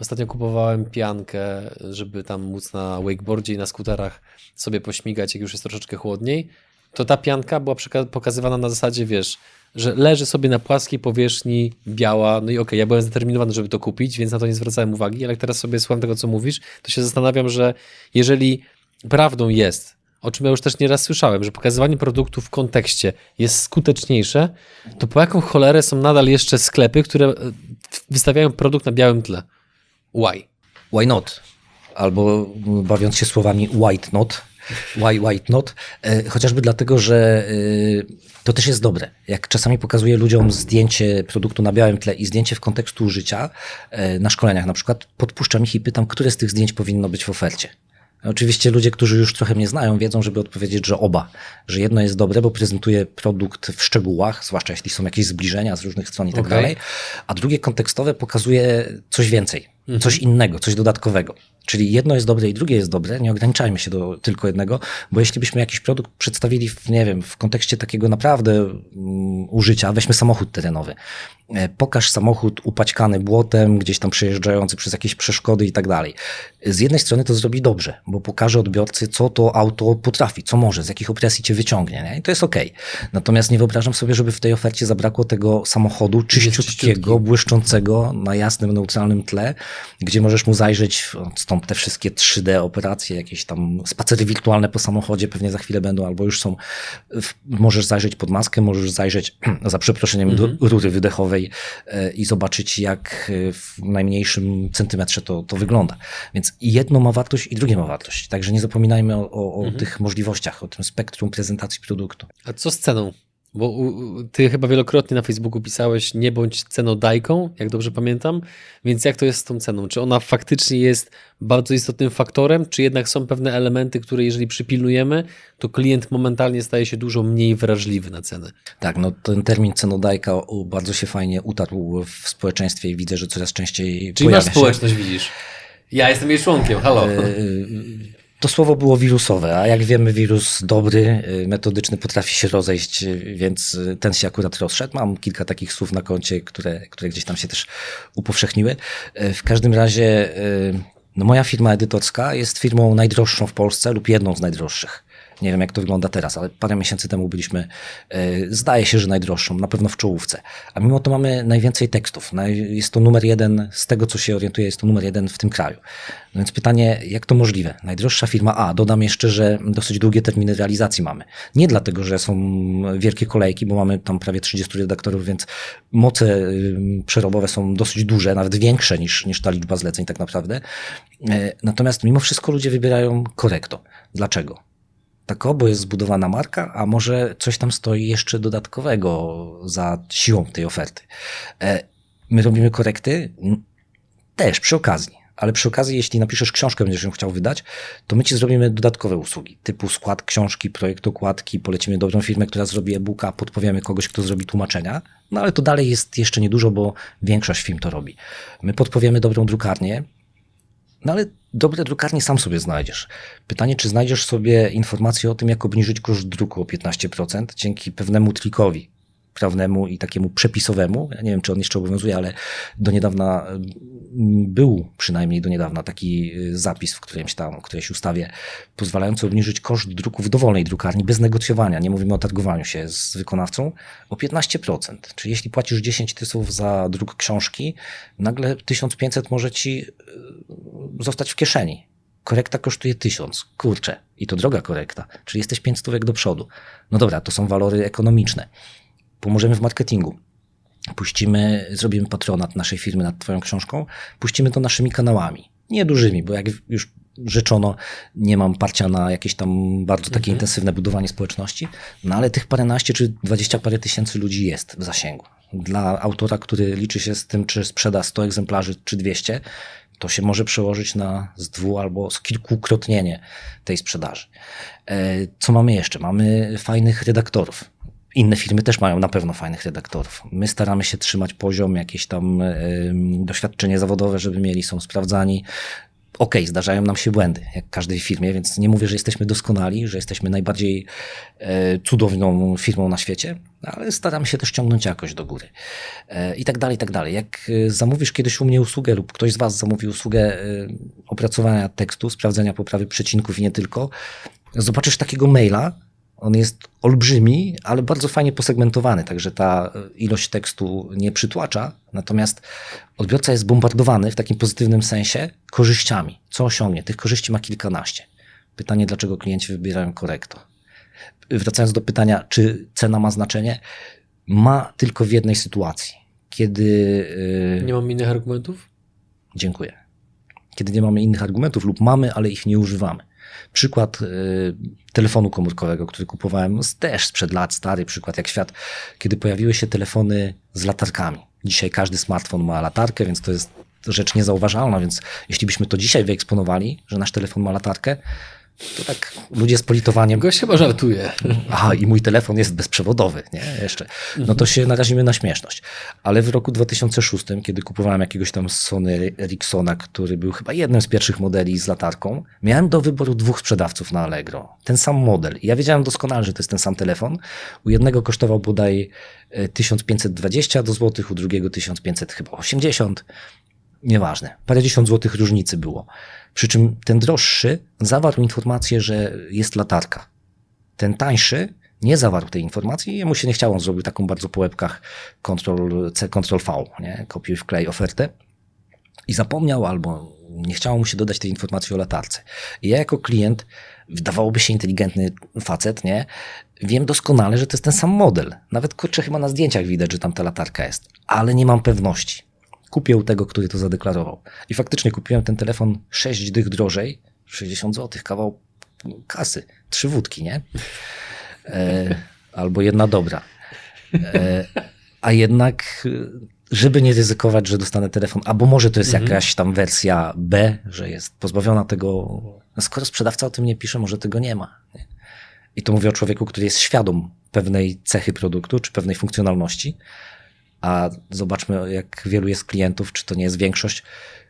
ostatnio kupowałem piankę, żeby tam móc na wakeboardzie i na skuterach sobie pośmigać, jak już jest troszeczkę chłodniej, to ta pianka była pokazywana na zasadzie, wiesz, że leży sobie na płaskiej powierzchni biała, no i okej, ja byłem zdeterminowany, żeby to kupić, więc na to nie zwracałem uwagi, ale jak teraz sobie słucham tego, co mówisz, to się zastanawiam, że jeżeli prawdą jest, o czym ja już też nieraz słyszałem, że pokazywanie produktu w kontekście jest skuteczniejsze, to po jaką cholerę są nadal jeszcze sklepy, które e, wystawiają produkt na białym tle? Why? Why not? Albo mm, bawiąc się słowami white not, why white not? E, Chociażby dlatego, że e, to też jest dobre. Jak czasami pokazuję ludziom zdjęcie produktu na białym tle i zdjęcie w kontekstu użycia, e, na szkoleniach na przykład, podpuszczam ich i pytam, które z tych zdjęć powinno być w ofercie. Oczywiście ludzie, którzy już trochę mnie znają, wiedzą, żeby odpowiedzieć, że oba. Że jedno jest dobre, bo prezentuje produkt w szczegółach, zwłaszcza jeśli są jakieś zbliżenia z różnych stron i tak Okej. dalej, a drugie kontekstowe pokazuje coś więcej, coś innego, coś dodatkowego. Czyli jedno jest dobre i drugie jest dobre, nie ograniczajmy się do tylko jednego, bo jeśli byśmy jakiś produkt przedstawili w, nie wiem, w kontekście takiego naprawdę um, użycia, weźmy samochód terenowy. E, Pokaż samochód upaćkany błotem, gdzieś tam przejeżdżający przez jakieś przeszkody i tak dalej. Z jednej strony to zrobi dobrze, bo pokaże odbiorcy, co to auto potrafi, co może, z jakich opresji cię wyciągnie, nie? i to jest okej. Natomiast nie wyobrażam sobie, żeby w tej ofercie zabrakło tego samochodu czyściutkiego, czyściutki. błyszczącego na jasnym, neutralnym tle, gdzie możesz mu zajrzeć, w- te wszystkie 3D operacje, jakieś tam spacery wirtualne po samochodzie pewnie za chwilę będą, albo już są. Możesz zajrzeć pod maskę, możesz zajrzeć *clears throat* za przeproszeniem do rury wydechowej e, i zobaczyć, jak e, w najmniejszym centymetrze to, to wygląda. Więc jedno ma wartość, i drugie ma wartość. Także nie zapominajmy o, o, o tych możliwościach, o tym spektrum prezentacji produktu. A co z ceną? Bo ty chyba wielokrotnie na Facebooku pisałeś nie bądź cenodajką, jak dobrze pamiętam, więc jak to jest z tą ceną? Czy ona faktycznie jest bardzo istotnym faktorem, czy jednak są pewne elementy, które jeżeli przypilnujemy, to klient momentalnie staje się dużo mniej wrażliwy na cenę? Tak, no ten termin cenodajka bardzo się fajnie utarł w społeczeństwie i widzę, że coraz częściej Czyli pojawia masz się. społeczność, widzisz. Ja jestem jej członkiem, halo. To słowo było wirusowe, a jak wiemy, wirus dobry, y, metodyczny potrafi się rozejść, y, więc y, ten się akurat rozszedł. Mam kilka takich słów na koncie, które, które gdzieś tam się też upowszechniły. W każdym razie, no moja firma edytorska jest firmą najdroższą w Polsce lub jedną z najdroższych. Nie wiem, jak to wygląda teraz, ale parę miesięcy temu byliśmy, y, zdaje się, że najdroższą, na pewno w czołówce. A mimo to mamy najwięcej tekstów. Jest to numer jeden, z tego co się orientuję, jest to numer jeden w tym kraju. No więc pytanie, jak to możliwe? Najdroższa firma A, dodam jeszcze, że dosyć długie terminy realizacji mamy. Nie dlatego, że są wielkie kolejki, bo mamy tam prawie 30 redaktorów, więc moce y, przerobowe są dosyć duże, nawet większe niż, niż ta liczba zleceń tak naprawdę. E, Natomiast mimo wszystko ludzie wybierają korekto. Dlaczego? Tak, o, bo jest zbudowana marka, a może coś tam stoi jeszcze dodatkowego za siłą tej oferty. E, My robimy korekty? Też przy okazji, ale przy okazji, jeśli napiszesz książkę, będziesz ją chciał wydać, to my ci zrobimy dodatkowe usługi, typu skład książki, projekt okładki, polecimy dobrą firmę, która zrobi e-booka, podpowiemy kogoś, kto zrobi tłumaczenia, no ale to dalej jest jeszcze niedużo, bo większość firm to robi. My podpowiemy dobrą drukarnię, no ale dobre drukarnie sam sobie znajdziesz. Pytanie, czy znajdziesz sobie informację o tym, jak obniżyć koszt druku o 15% dzięki pewnemu trikowi prawnemu i takiemu przepisowemu. Ja nie wiem, czy on jeszcze obowiązuje, ale do niedawna był przynajmniej do niedawna taki y, zapis w którymś tam, w którejś ustawie pozwalający obniżyć koszt druku w dowolnej drukarni bez negocjowania. Nie mówimy o targowaniu się z wykonawcą o 15%. Czyli jeśli płacisz 10 tysów za druk książki, nagle 1500 może ci y, zostać w kieszeni. Korekta kosztuje 1000. Kurczę. I to droga korekta. Czyli jesteś 5 stówek do przodu. No dobra, to są walory ekonomiczne. Pomożemy w marketingu. Puścimy, zrobimy patronat naszej firmy nad Twoją książką, puścimy to naszymi kanałami. Nie dużymi, bo jak już rzeczono, nie mam parcia na jakieś tam bardzo takie intensywne budowanie społeczności, no ale tych paręnaście czy dwadzieścia parę tysięcy ludzi jest w zasięgu. Dla autora, który liczy się z tym, czy sprzeda 100 egzemplarzy, czy 200, to się może przełożyć na z dwu albo z kilkukrotnienie tej sprzedaży. E, co mamy jeszcze? Mamy fajnych redaktorów. Inne firmy też mają na pewno fajnych redaktorów. My staramy się trzymać poziom, jakieś tam doświadczenie zawodowe, żeby mieli, są sprawdzani. Okej, okay, zdarzają nam się błędy, jak każdej firmie, więc nie mówię, że jesteśmy doskonali, że jesteśmy najbardziej e, cudowną firmą na świecie, ale staramy się też ciągnąć jakoś do góry. E, I tak dalej, i tak dalej. Jak e, zamówisz kiedyś u mnie usługę lub ktoś z Was zamówi usługę opracowania tekstu, sprawdzenia poprawy przecinków i nie tylko, zobaczysz takiego maila, on jest olbrzymi, ale bardzo fajnie posegmentowany, także ta ilość tekstu nie przytłacza, natomiast odbiorca jest bombardowany w takim pozytywnym sensie korzyściami. Co osiągnie? Tych korzyści ma kilkanaście. Pytanie, dlaczego klienci wybierają korekto? Wracając do pytania, czy cena ma znaczenie, ma tylko w jednej sytuacji. Kiedy. Yy... Nie mam innych argumentów? Dziękuję. Kiedy nie mamy innych argumentów lub mamy, ale ich nie używamy. Przykład y, telefonu komórkowego, który kupowałem, też sprzed lat, stary przykład jak świat, kiedy pojawiły się telefony z latarkami. Dzisiaj każdy smartfon ma latarkę, więc to jest rzecz niezauważalna, więc jeśli byśmy to dzisiaj wyeksponowali, że nasz telefon ma latarkę, to tak ludzie z politowaniem. Gość chyba żartuje. Aha, i mój telefon jest bezprzewodowy, nie? Jeszcze. No to się narazimy na śmieszność. Ale w roku 2006, kiedy kupowałem jakiegoś tam Sony Ericssona, który był chyba jednym z pierwszych modeli z latarką, miałem do wyboru dwóch sprzedawców na Allegro. Ten sam model. I ja wiedziałem doskonale, że to jest ten sam telefon. U jednego kosztował bodaj 1520 e, do złotych, u drugiego 1500 chyba 80. Nieważne. Parędziesiąt złotych różnicy było. Przy czym ten droższy zawarł informację, że jest latarka. Ten tańszy nie zawarł tej informacji, jemu się nie chciało, on zrobił taką bardzo po łebkach Ctrl-C, Ctrl-V, nie? kopiuj wklej ofertę i zapomniał albo nie chciało mu się dodać tej informacji o latarce. I ja jako klient, wydawałoby się inteligentny facet, nie? Wiem doskonale, że to jest ten sam model. Nawet kurczę, chyba na zdjęciach widać, że tam ta latarka jest. Ale nie mam pewności kupię u tego, który to zadeklarował. I faktycznie kupiłem ten telefon 6 dych drożej, 60 zł, kawał kasy, trzy wódki, nie? E, albo jedna dobra. E, a jednak, żeby nie ryzykować, że dostanę telefon, albo może to jest mhm. jakaś tam wersja B, że jest pozbawiona tego. No skoro sprzedawca o tym nie pisze, może tego nie ma. Nie? I to mówię o człowieku, który jest świadom pewnej cechy produktu czy pewnej funkcjonalności, a zobaczmy, jak wielu jest klientów, czy to nie jest większość,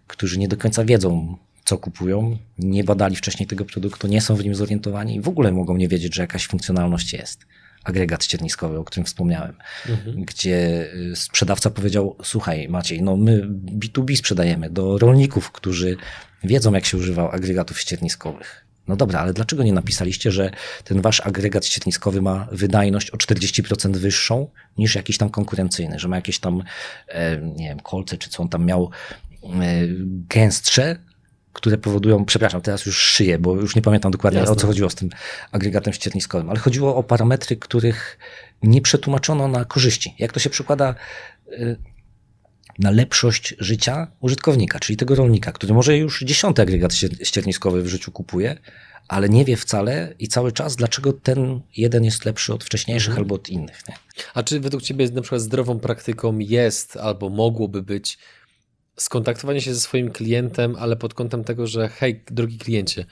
którzy nie do końca wiedzą, co kupują, nie badali wcześniej tego produktu, nie są w nim zorientowani i w ogóle mogą nie wiedzieć, że jakaś funkcjonalność jest. Agregat ścierniskowy, o którym wspomniałem, mhm. gdzie y, sprzedawca powiedział: Słuchaj, Maciej, no my B2B sprzedajemy do rolników, którzy wiedzą, jak się używa agregatów ścierniskowych. No dobra, ale dlaczego nie napisaliście, że ten wasz agregat ścierniskowy ma wydajność o 40% wyższą niż jakiś tam konkurencyjny, że ma jakieś tam, e, nie wiem, kolce, czy co on tam miał, e, gęstsze, które powodują, przepraszam, teraz już szyję, bo już nie pamiętam dokładnie Jasne. o co chodziło z tym agregatem ścierniskowym, ale chodziło o parametry, których nie przetłumaczono na korzyści. Jak to się przekłada e, na lepszość życia użytkownika, czyli tego rolnika, który może już dziesiąty agregat ścierniskowy w życiu kupuje, ale nie wie wcale i cały czas, dlaczego ten jeden jest lepszy od wcześniejszych mhm. albo od innych. Nie? A czy według Ciebie na przykład zdrową praktyką jest albo mogłoby być skontaktowanie się ze swoim klientem, ale pod kątem tego, że hej, drogi kliencie,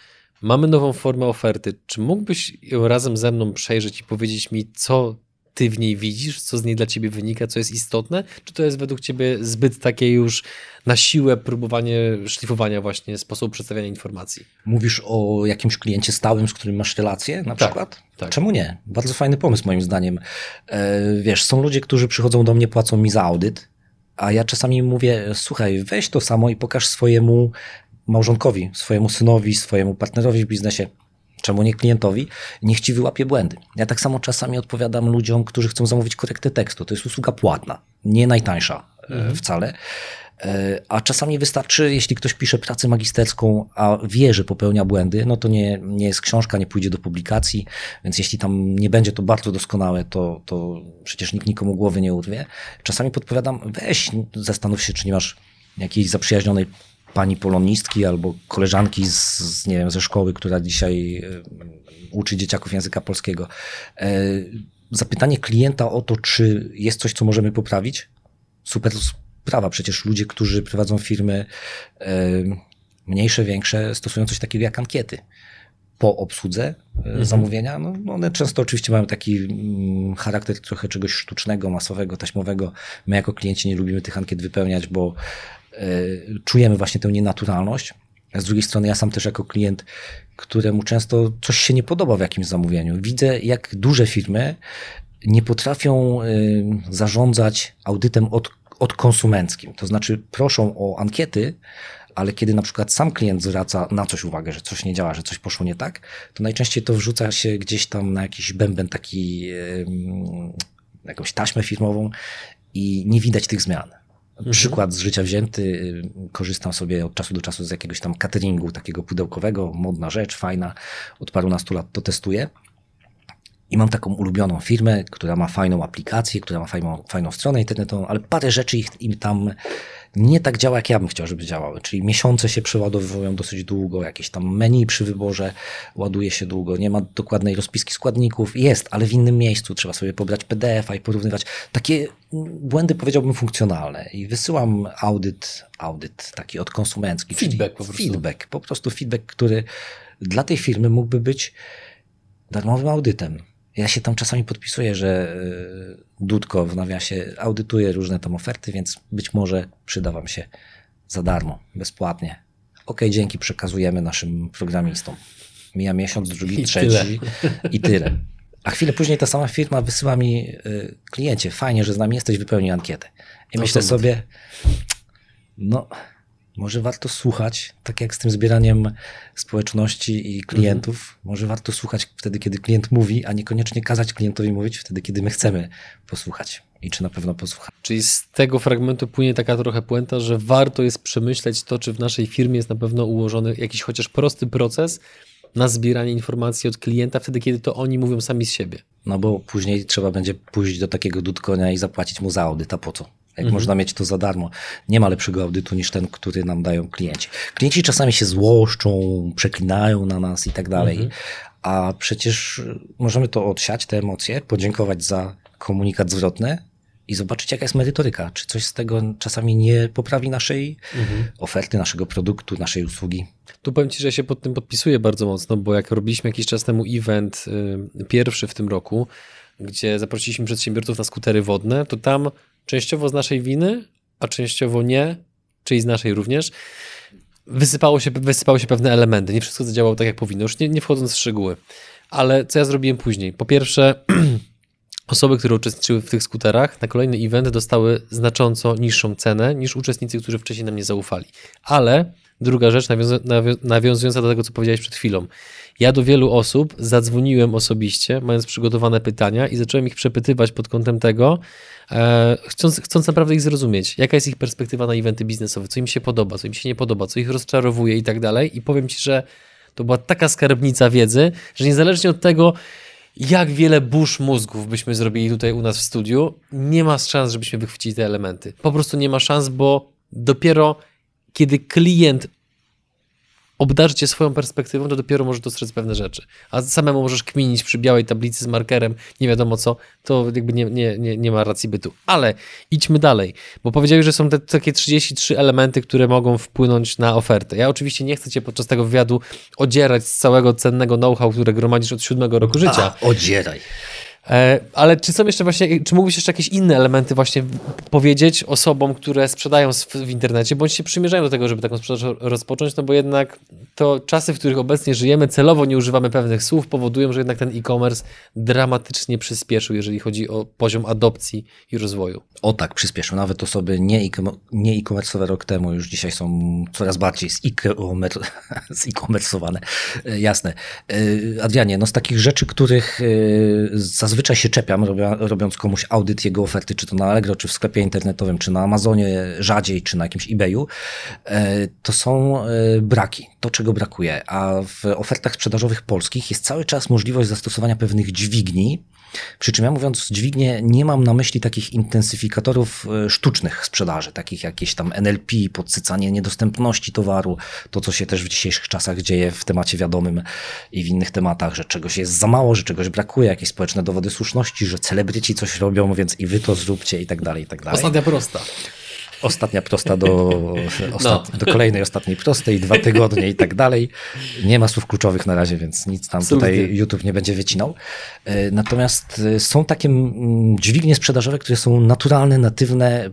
mamy nową formę oferty, czy mógłbyś ją razem ze mną przejrzeć i powiedzieć mi, co ty w niej widzisz, co z niej dla ciebie wynika, co jest istotne? Czy to jest według ciebie zbyt takie już na siłę próbowanie szlifowania właśnie sposobu przedstawiania informacji? Mówisz o jakimś kliencie stałym, z którym masz relację na tak, przykład? Tak. Czemu nie? Bardzo fajny pomysł moim zdaniem. E, wiesz, są ludzie, którzy przychodzą do mnie, płacą mi za audyt, a ja czasami mówię, słuchaj, weź to samo i pokaż swojemu małżonkowi, swojemu synowi, swojemu partnerowi w biznesie, czemu nie klientowi, niech ci wyłapie błędy. Ja tak samo czasami odpowiadam ludziom, którzy chcą zamówić korektę tekstu. To jest usługa płatna, nie najtańsza e, mhm. wcale. E, a czasami wystarczy, jeśli ktoś pisze pracę magisterską, a wie, że popełnia błędy, no to nie, nie jest książka, nie pójdzie do publikacji, więc jeśli tam nie będzie to bardzo doskonałe, to, to przecież nikt nikomu głowy nie urwie. Czasami podpowiadam, weź, zastanów się, czy nie masz jakiejś zaprzyjaźnionej pani polonistki albo koleżanki z, z, nie wiem, ze szkoły, która dzisiaj e, uczy dzieciaków języka polskiego. E, zapytanie klienta o to, czy jest coś, co możemy poprawić, super prawa. Przecież ludzie, którzy prowadzą firmy mniejsze, większe, stosują coś takiego jak ankiety po obsłudze mhm. zamówienia. No, one często oczywiście mają taki mm, charakter trochę czegoś sztucznego, masowego, taśmowego. My jako klienci nie lubimy tych ankiet wypełniać, bo czujemy właśnie tę nienaturalność. Z drugiej strony ja sam też jako klient, któremu często coś się nie podoba w jakimś zamówieniu, widzę jak duże firmy nie potrafią y, zarządzać audytem od, od konsumenckim. To znaczy proszą o ankiety, ale kiedy na przykład sam klient zwraca na coś uwagę, że coś nie działa, że coś poszło nie tak, to najczęściej to wrzuca się gdzieś tam na jakiś bęben taki, jakąś taśmę firmową i nie widać tych zmian. Mhm. Przykład z życia wzięty, y, korzystam sobie od czasu do czasu z jakiegoś tam cateringu takiego pudełkowego, modna rzecz, fajna, od parunastu lat to testuję. I mam taką ulubioną firmę, która ma fajną aplikację, która ma fajną, fajną stronę internetową, ale parę rzeczy ich, im tam nie tak działa, jak ja bym chciał, żeby działały. Czyli miesiące się przeładowują dosyć długo, jakieś tam menu przy wyborze ładuje się długo, nie ma dokładnej rozpiski składników. Jest, ale w innym miejscu trzeba sobie pobrać PDF-a i porównywać. Takie błędy powiedziałbym funkcjonalne. I wysyłam audyt, audyt taki od konsumencki. Feedback po prostu. Feedback, po prostu feedback, który dla tej firmy mógłby być darmowym audytem ja się tam czasami podpisuję, że e, Dudko w nawiasie audytuje różne tam oferty, więc być może przyda Wam się za darmo, bezpłatnie. Ok, dzięki, przekazujemy naszym programistom. Mija miesiąc, drugi, I trzeci tyle. i tyle. A chwilę później ta sama firma wysyła mi y, kliencie, fajnie, że z nami jesteś, wypełnij ankietę. I myślę sobie, no może warto słuchać, tak jak z tym zbieraniem społeczności i klientów, mhm. może warto słuchać wtedy, kiedy klient mówi, a niekoniecznie kazać klientowi mówić wtedy, kiedy my chcemy posłuchać i czy na pewno posłucha. Czyli z tego fragmentu płynie taka trochę puenta, że warto jest przemyśleć to, czy w naszej firmie jest na pewno ułożony jakiś chociaż prosty proces na zbieranie informacji od klienta, wtedy, kiedy to oni mówią sami z siebie. No bo później trzeba będzie pójść do takiego dudkonia i zapłacić mu za audyt, a po co? Jak mhm. można mieć to za darmo. Nie ma lepszego audytu niż ten, który nam dają klienci. Klienci czasami się złoszczą, przeklinają na nas i tak dalej, mhm. a przecież możemy to odsiać, te emocje, podziękować za komunikat zwrotny i zobaczyć, jaka jest merytoryka. Czy coś z tego czasami nie poprawi naszej mhm. oferty, naszego produktu, naszej usługi. Tu powiem Ci, że się pod tym podpisuję bardzo mocno, bo jak robiliśmy jakiś czas temu event, y, pierwszy w tym roku, gdzie zaprosiliśmy przedsiębiorców na skutery wodne, to tam częściowo z naszej winy, a częściowo nie, czyli z naszej również, wysypało się, wysypały się pewne elementy. Nie wszystko zadziałało tak, jak powinno. Już nie, nie wchodząc w szczegóły. Ale co ja zrobiłem później? Po pierwsze, *clears throat* osoby, które uczestniczyły w tych skuterach na kolejny event dostały znacząco niższą cenę niż uczestnicy, którzy wcześniej nam nie zaufali. Ale druga rzecz, nawiązująca do tego, co powiedziałeś przed chwilą. Ja do wielu osób zadzwoniłem osobiście, mając przygotowane pytania i zacząłem ich przepytywać pod kątem tego, e, chcąc, chcąc naprawdę ich zrozumieć, jaka jest ich perspektywa na eventy biznesowe, co im się podoba, co im się nie podoba, co ich rozczarowuje i tak dalej. I powiem Ci, że to była taka skarbnica wiedzy, że niezależnie od tego, jak wiele burz mózgów byśmy zrobili tutaj u nas w studiu, nie ma szans, żebyśmy wychwycili te elementy. Po prostu nie ma szans, bo dopiero kiedy klient obdarzy cię swoją perspektywą, to dopiero możesz dostrzec pewne rzeczy. A samemu możesz kminić przy białej tablicy z markerem, nie wiadomo co, to jakby nie, nie, nie, nie ma racji bytu. Ale idźmy dalej, bo powiedziałeś, że są te takie 33 elementy, które mogą wpłynąć na ofertę. Ja oczywiście nie chcę cię podczas tego wywiadu odzierać z całego cennego know-how, które gromadzisz od siódmego roku życia. A, odzieraj. E, ale czy są jeszcze właśnie, czy mógłbyś jeszcze jakieś inne elementy właśnie powiedzieć osobom, które sprzedają w internecie, bądź się przymierzają do tego, żeby taką sprzedaż rozpocząć, no bo jednak to czasy, w których obecnie żyjemy, celowo nie używamy pewnych słów, powodują, że jednak ten e-commerce dramatycznie przyspieszył, jeżeli chodzi o poziom adopcji i rozwoju. O tak, przyspieszył. Nawet osoby nie e-commerce'owe rok temu już dzisiaj są coraz bardziej z-e-commerce'owane. *laughs* E, jasne. E, Adrianie, no z takich rzeczy, których zazwyczaj zazwyczaj się czepiam, robiąc komuś audyt jego oferty, czy to na Allegro, czy w sklepie internetowym, czy na Amazonie rzadziej, czy na jakimś eBayu, e, to są e, braki, to czego brakuje. A w ofertach sprzedażowych polskich jest cały czas możliwość zastosowania pewnych dźwigni, przy czym ja mówiąc dźwignię, nie mam na myśli takich intensyfikatorów e, sztucznych sprzedaży, takich jakieś tam NLP, podsycanie niedostępności towaru, to co się też w dzisiejszych czasach dzieje w temacie wiadomym i w innych tematach, że czegoś jest za mało, że czegoś brakuje, jakieś społeczne dowody słuszności, że celebryci coś robią, więc i wy to zróbcie i tak dalej, i tak dalej. Ostatnia prosta. Ostatnia prosta do, *laughs* ostat... no. do kolejnej ostatniej prostej, dwa tygodnie i tak dalej. Nie ma słów kluczowych na razie, więc nic tam Absolutnie. tutaj YouTube nie będzie wycinał. E, natomiast e, są takie mm, dźwignie sprzedażowe, które są naturalne, natywne,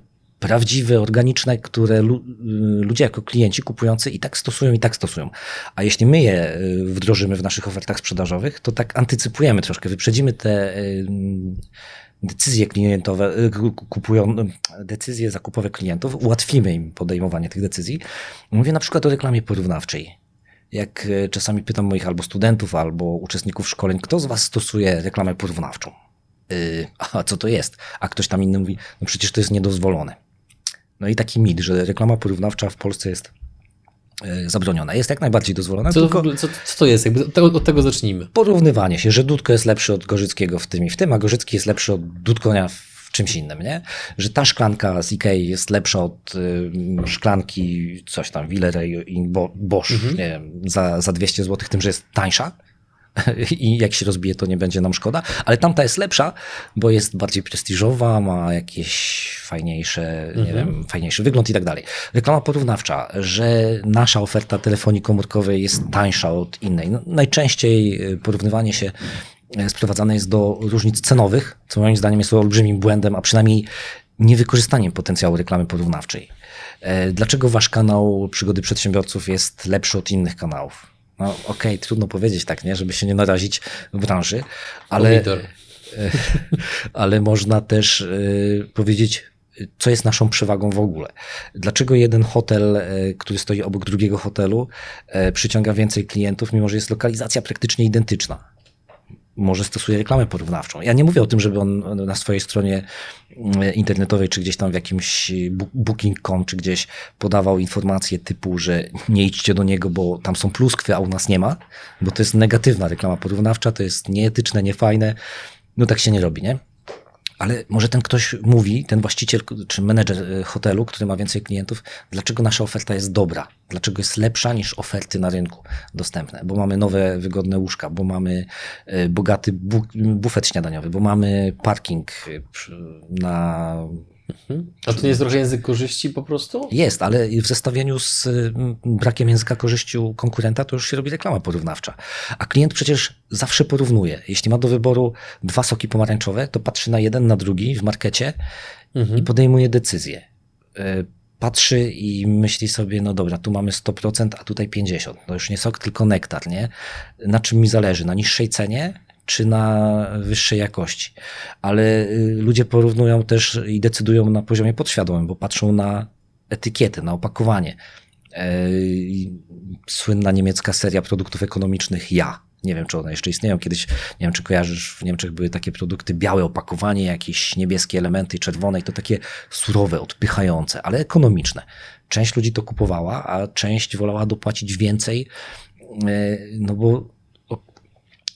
prawdziwe, organiczne, które lu y, ludzie jako klienci kupujący i tak stosują, i tak stosują. A jeśli my je y, wdrożymy w naszych ofertach sprzedażowych, to tak antycypujemy troszkę, wyprzedzimy te y, decyzje klientowe, kupują, decyzje zakupowe klientów, ułatwimy im podejmowanie tych decyzji. Mówię na przykład o reklamie porównawczej. Jak czasami pytam moich albo studentów, albo uczestników szkoleń, kto z Was stosuje reklamę porównawczą? a co to jest? A ktoś tam inny mówi, no przecież to jest niedozwolone. No i taki mit, że reklama porównawcza w Polsce jest zabroniona. Jest jak najbardziej dozwolona. Co, tylko co, co to jest? Jakby od tego zacznijmy. Porównywanie się, że Dudko jest lepszy od Gorzyckiego w tym i w tym, a Gorzycki jest lepszy od Dudkonia w czymś innym, nie? Że ta szklanka z Ikei jest lepsza od y, szklanki coś tam Willeray i Bosch, mhm. nie wiem, za, za 200 zł, tym, że jest tańsza *laughs* i jak się rozbije, to nie będzie nam szkoda, ale tamta jest lepsza, bo jest bardziej prestiżowa, ma jakieś fajniejsze, mhm. nie wiem, fajniejszy wygląd i tak dalej. Reklama porównawcza, że nasza oferta telefonii komórkowej jest tańsza od innej. No, najczęściej y, porównywanie się y, sprowadzane jest do różnic cenowych, co moim zdaniem jest olbrzymim błędem, a przynajmniej niewykorzystaniem potencjału reklamy porównawczej. E, dlaczego wasz kanał Przygody Przedsiębiorców jest lepszy od innych kanałów? No okej, okay, trudno powiedzieć tak, nie, żeby się nie narazić w branży, ale, *laughs* ale można też y, powiedzieć, co jest naszą przewagą w ogóle. Dlaczego jeden hotel, y, który stoi obok drugiego hotelu, y, przyciąga więcej klientów, mimo że jest lokalizacja praktycznie identyczna? Może stosuje reklamę porównawczą. Ja nie mówię o tym, żeby on na swojej stronie mm, internetowej, czy gdzieś tam w jakimś booking.com, czy gdzieś podawał informacje typu, że nie idźcie do niego, bo tam są pluskwy, a u nas nie ma, bo to jest negatywna reklama porównawcza, to jest nieetyczne, niefajne. No tak się nie robi, nie? Ale może ten ktoś mówi, ten właściciel czy menedżer y, hotelu, który ma więcej klientów, dlaczego nasza oferta jest dobra, dlaczego jest lepsza niż oferty na rynku dostępne, bo mamy nowe, wygodne łóżka, bo mamy y, bogaty bufet śniadaniowy, bo mamy parking y, na. A to nie jest trochę język korzyści po prostu? Jest, ale w zestawieniu z mm, brakiem języka korzyści u konkurenta to już się robi reklama porównawcza. A klient przecież zawsze porównuje. Jeśli ma do wyboru dwa soki pomarańczowe, to patrzy na jeden, na drugi w markecie mhm. i podejmuje decyzję. E, patrzy i myśli sobie, no dobra, tu mamy 100%, a tutaj 50%. To już nie sok, tylko nektar, nie? Na czym mi zależy? Na niższej cenie czy na wyższej jakości. Ale y, ludzie porównują też i decydują na poziomie podświadomym, bo patrzą na etykietę, na opakowanie. E, słynna niemiecka seria produktów ekonomicznych Ja. Nie wiem, czy one jeszcze istnieją. Kiedyś, nie wiem, czy kojarzysz, w Niemczech były takie produkty, białe opakowanie, jakieś niebieskie elementy, czerwone i to takie surowe, odpychające, ale ekonomiczne. Część ludzi to kupowała, a część wolała dopłacić więcej, e, no bo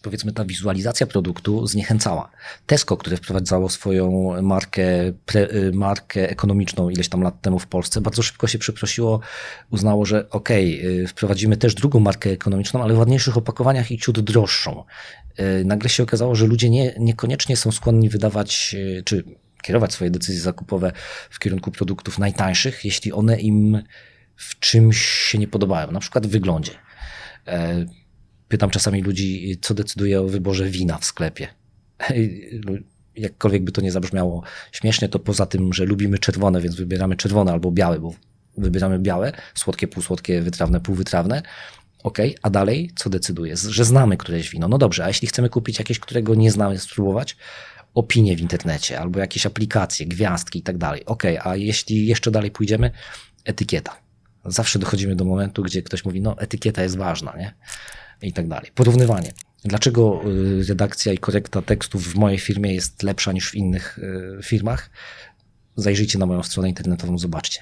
powiedzmy ta wizualizacja produktu zniechęcała. Tesco, które wprowadzało swoją markę, pre, y, markę ekonomiczną ileś tam lat temu w Polsce, bardzo szybko się przeprosiło, uznało, że okej, okay, wprowadzimy też drugą markę ekonomiczną, ale w ładniejszych opakowaniach i ciut droższą. Y, nagle się okazało, że ludzie nie, niekoniecznie są skłonni wydawać, y, czy kierować swoje decyzje zakupowe w kierunku produktów najtańszych, jeśli one im w czymś się nie podobają, na przykład w wyglądzie e, Pytam czasami ludzi, co decyduje o wyborze wina w sklepie. Jakkolwiek by to nie zabrzmiało śmiesznie, to poza tym, że lubimy czerwone, więc wybieramy czerwone albo białe, bo wybieramy białe, słodkie, półsłodkie, wytrawne, półwytrawne. Ok, a dalej co decyduje? Że znamy któreś wino. No dobrze, a jeśli chcemy kupić jakieś, którego nie znamy, spróbować, opinie w internecie albo jakieś aplikacje, gwiazdki i tak dalej. Ok, a jeśli jeszcze dalej pójdziemy, etykieta. Zawsze dochodzimy do momentu, gdzie ktoś mówi, no etykieta jest ważna, nie? I tak dalej. Porównywanie. Dlaczego y, redakcja i korekta tekstów w mojej firmie jest lepsza niż w innych y, firmach? Zajrzyjcie na moją stronę internetową, zobaczcie.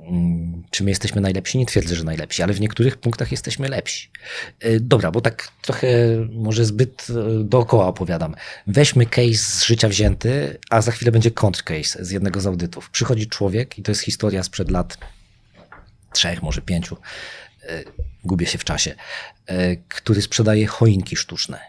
Mm, czy my jesteśmy najlepsi? Nie twierdzę, że najlepsi, ale w niektórych punktach jesteśmy lepsi. Y, dobra, bo tak trochę może zbyt dookoła opowiadam. Weźmy case z życia wzięty, a za chwilę będzie case z jednego z audytów. Przychodzi człowiek i to jest historia sprzed lat trzech, może pięciu gubię się w czasie, który sprzedaje choinki sztuczne.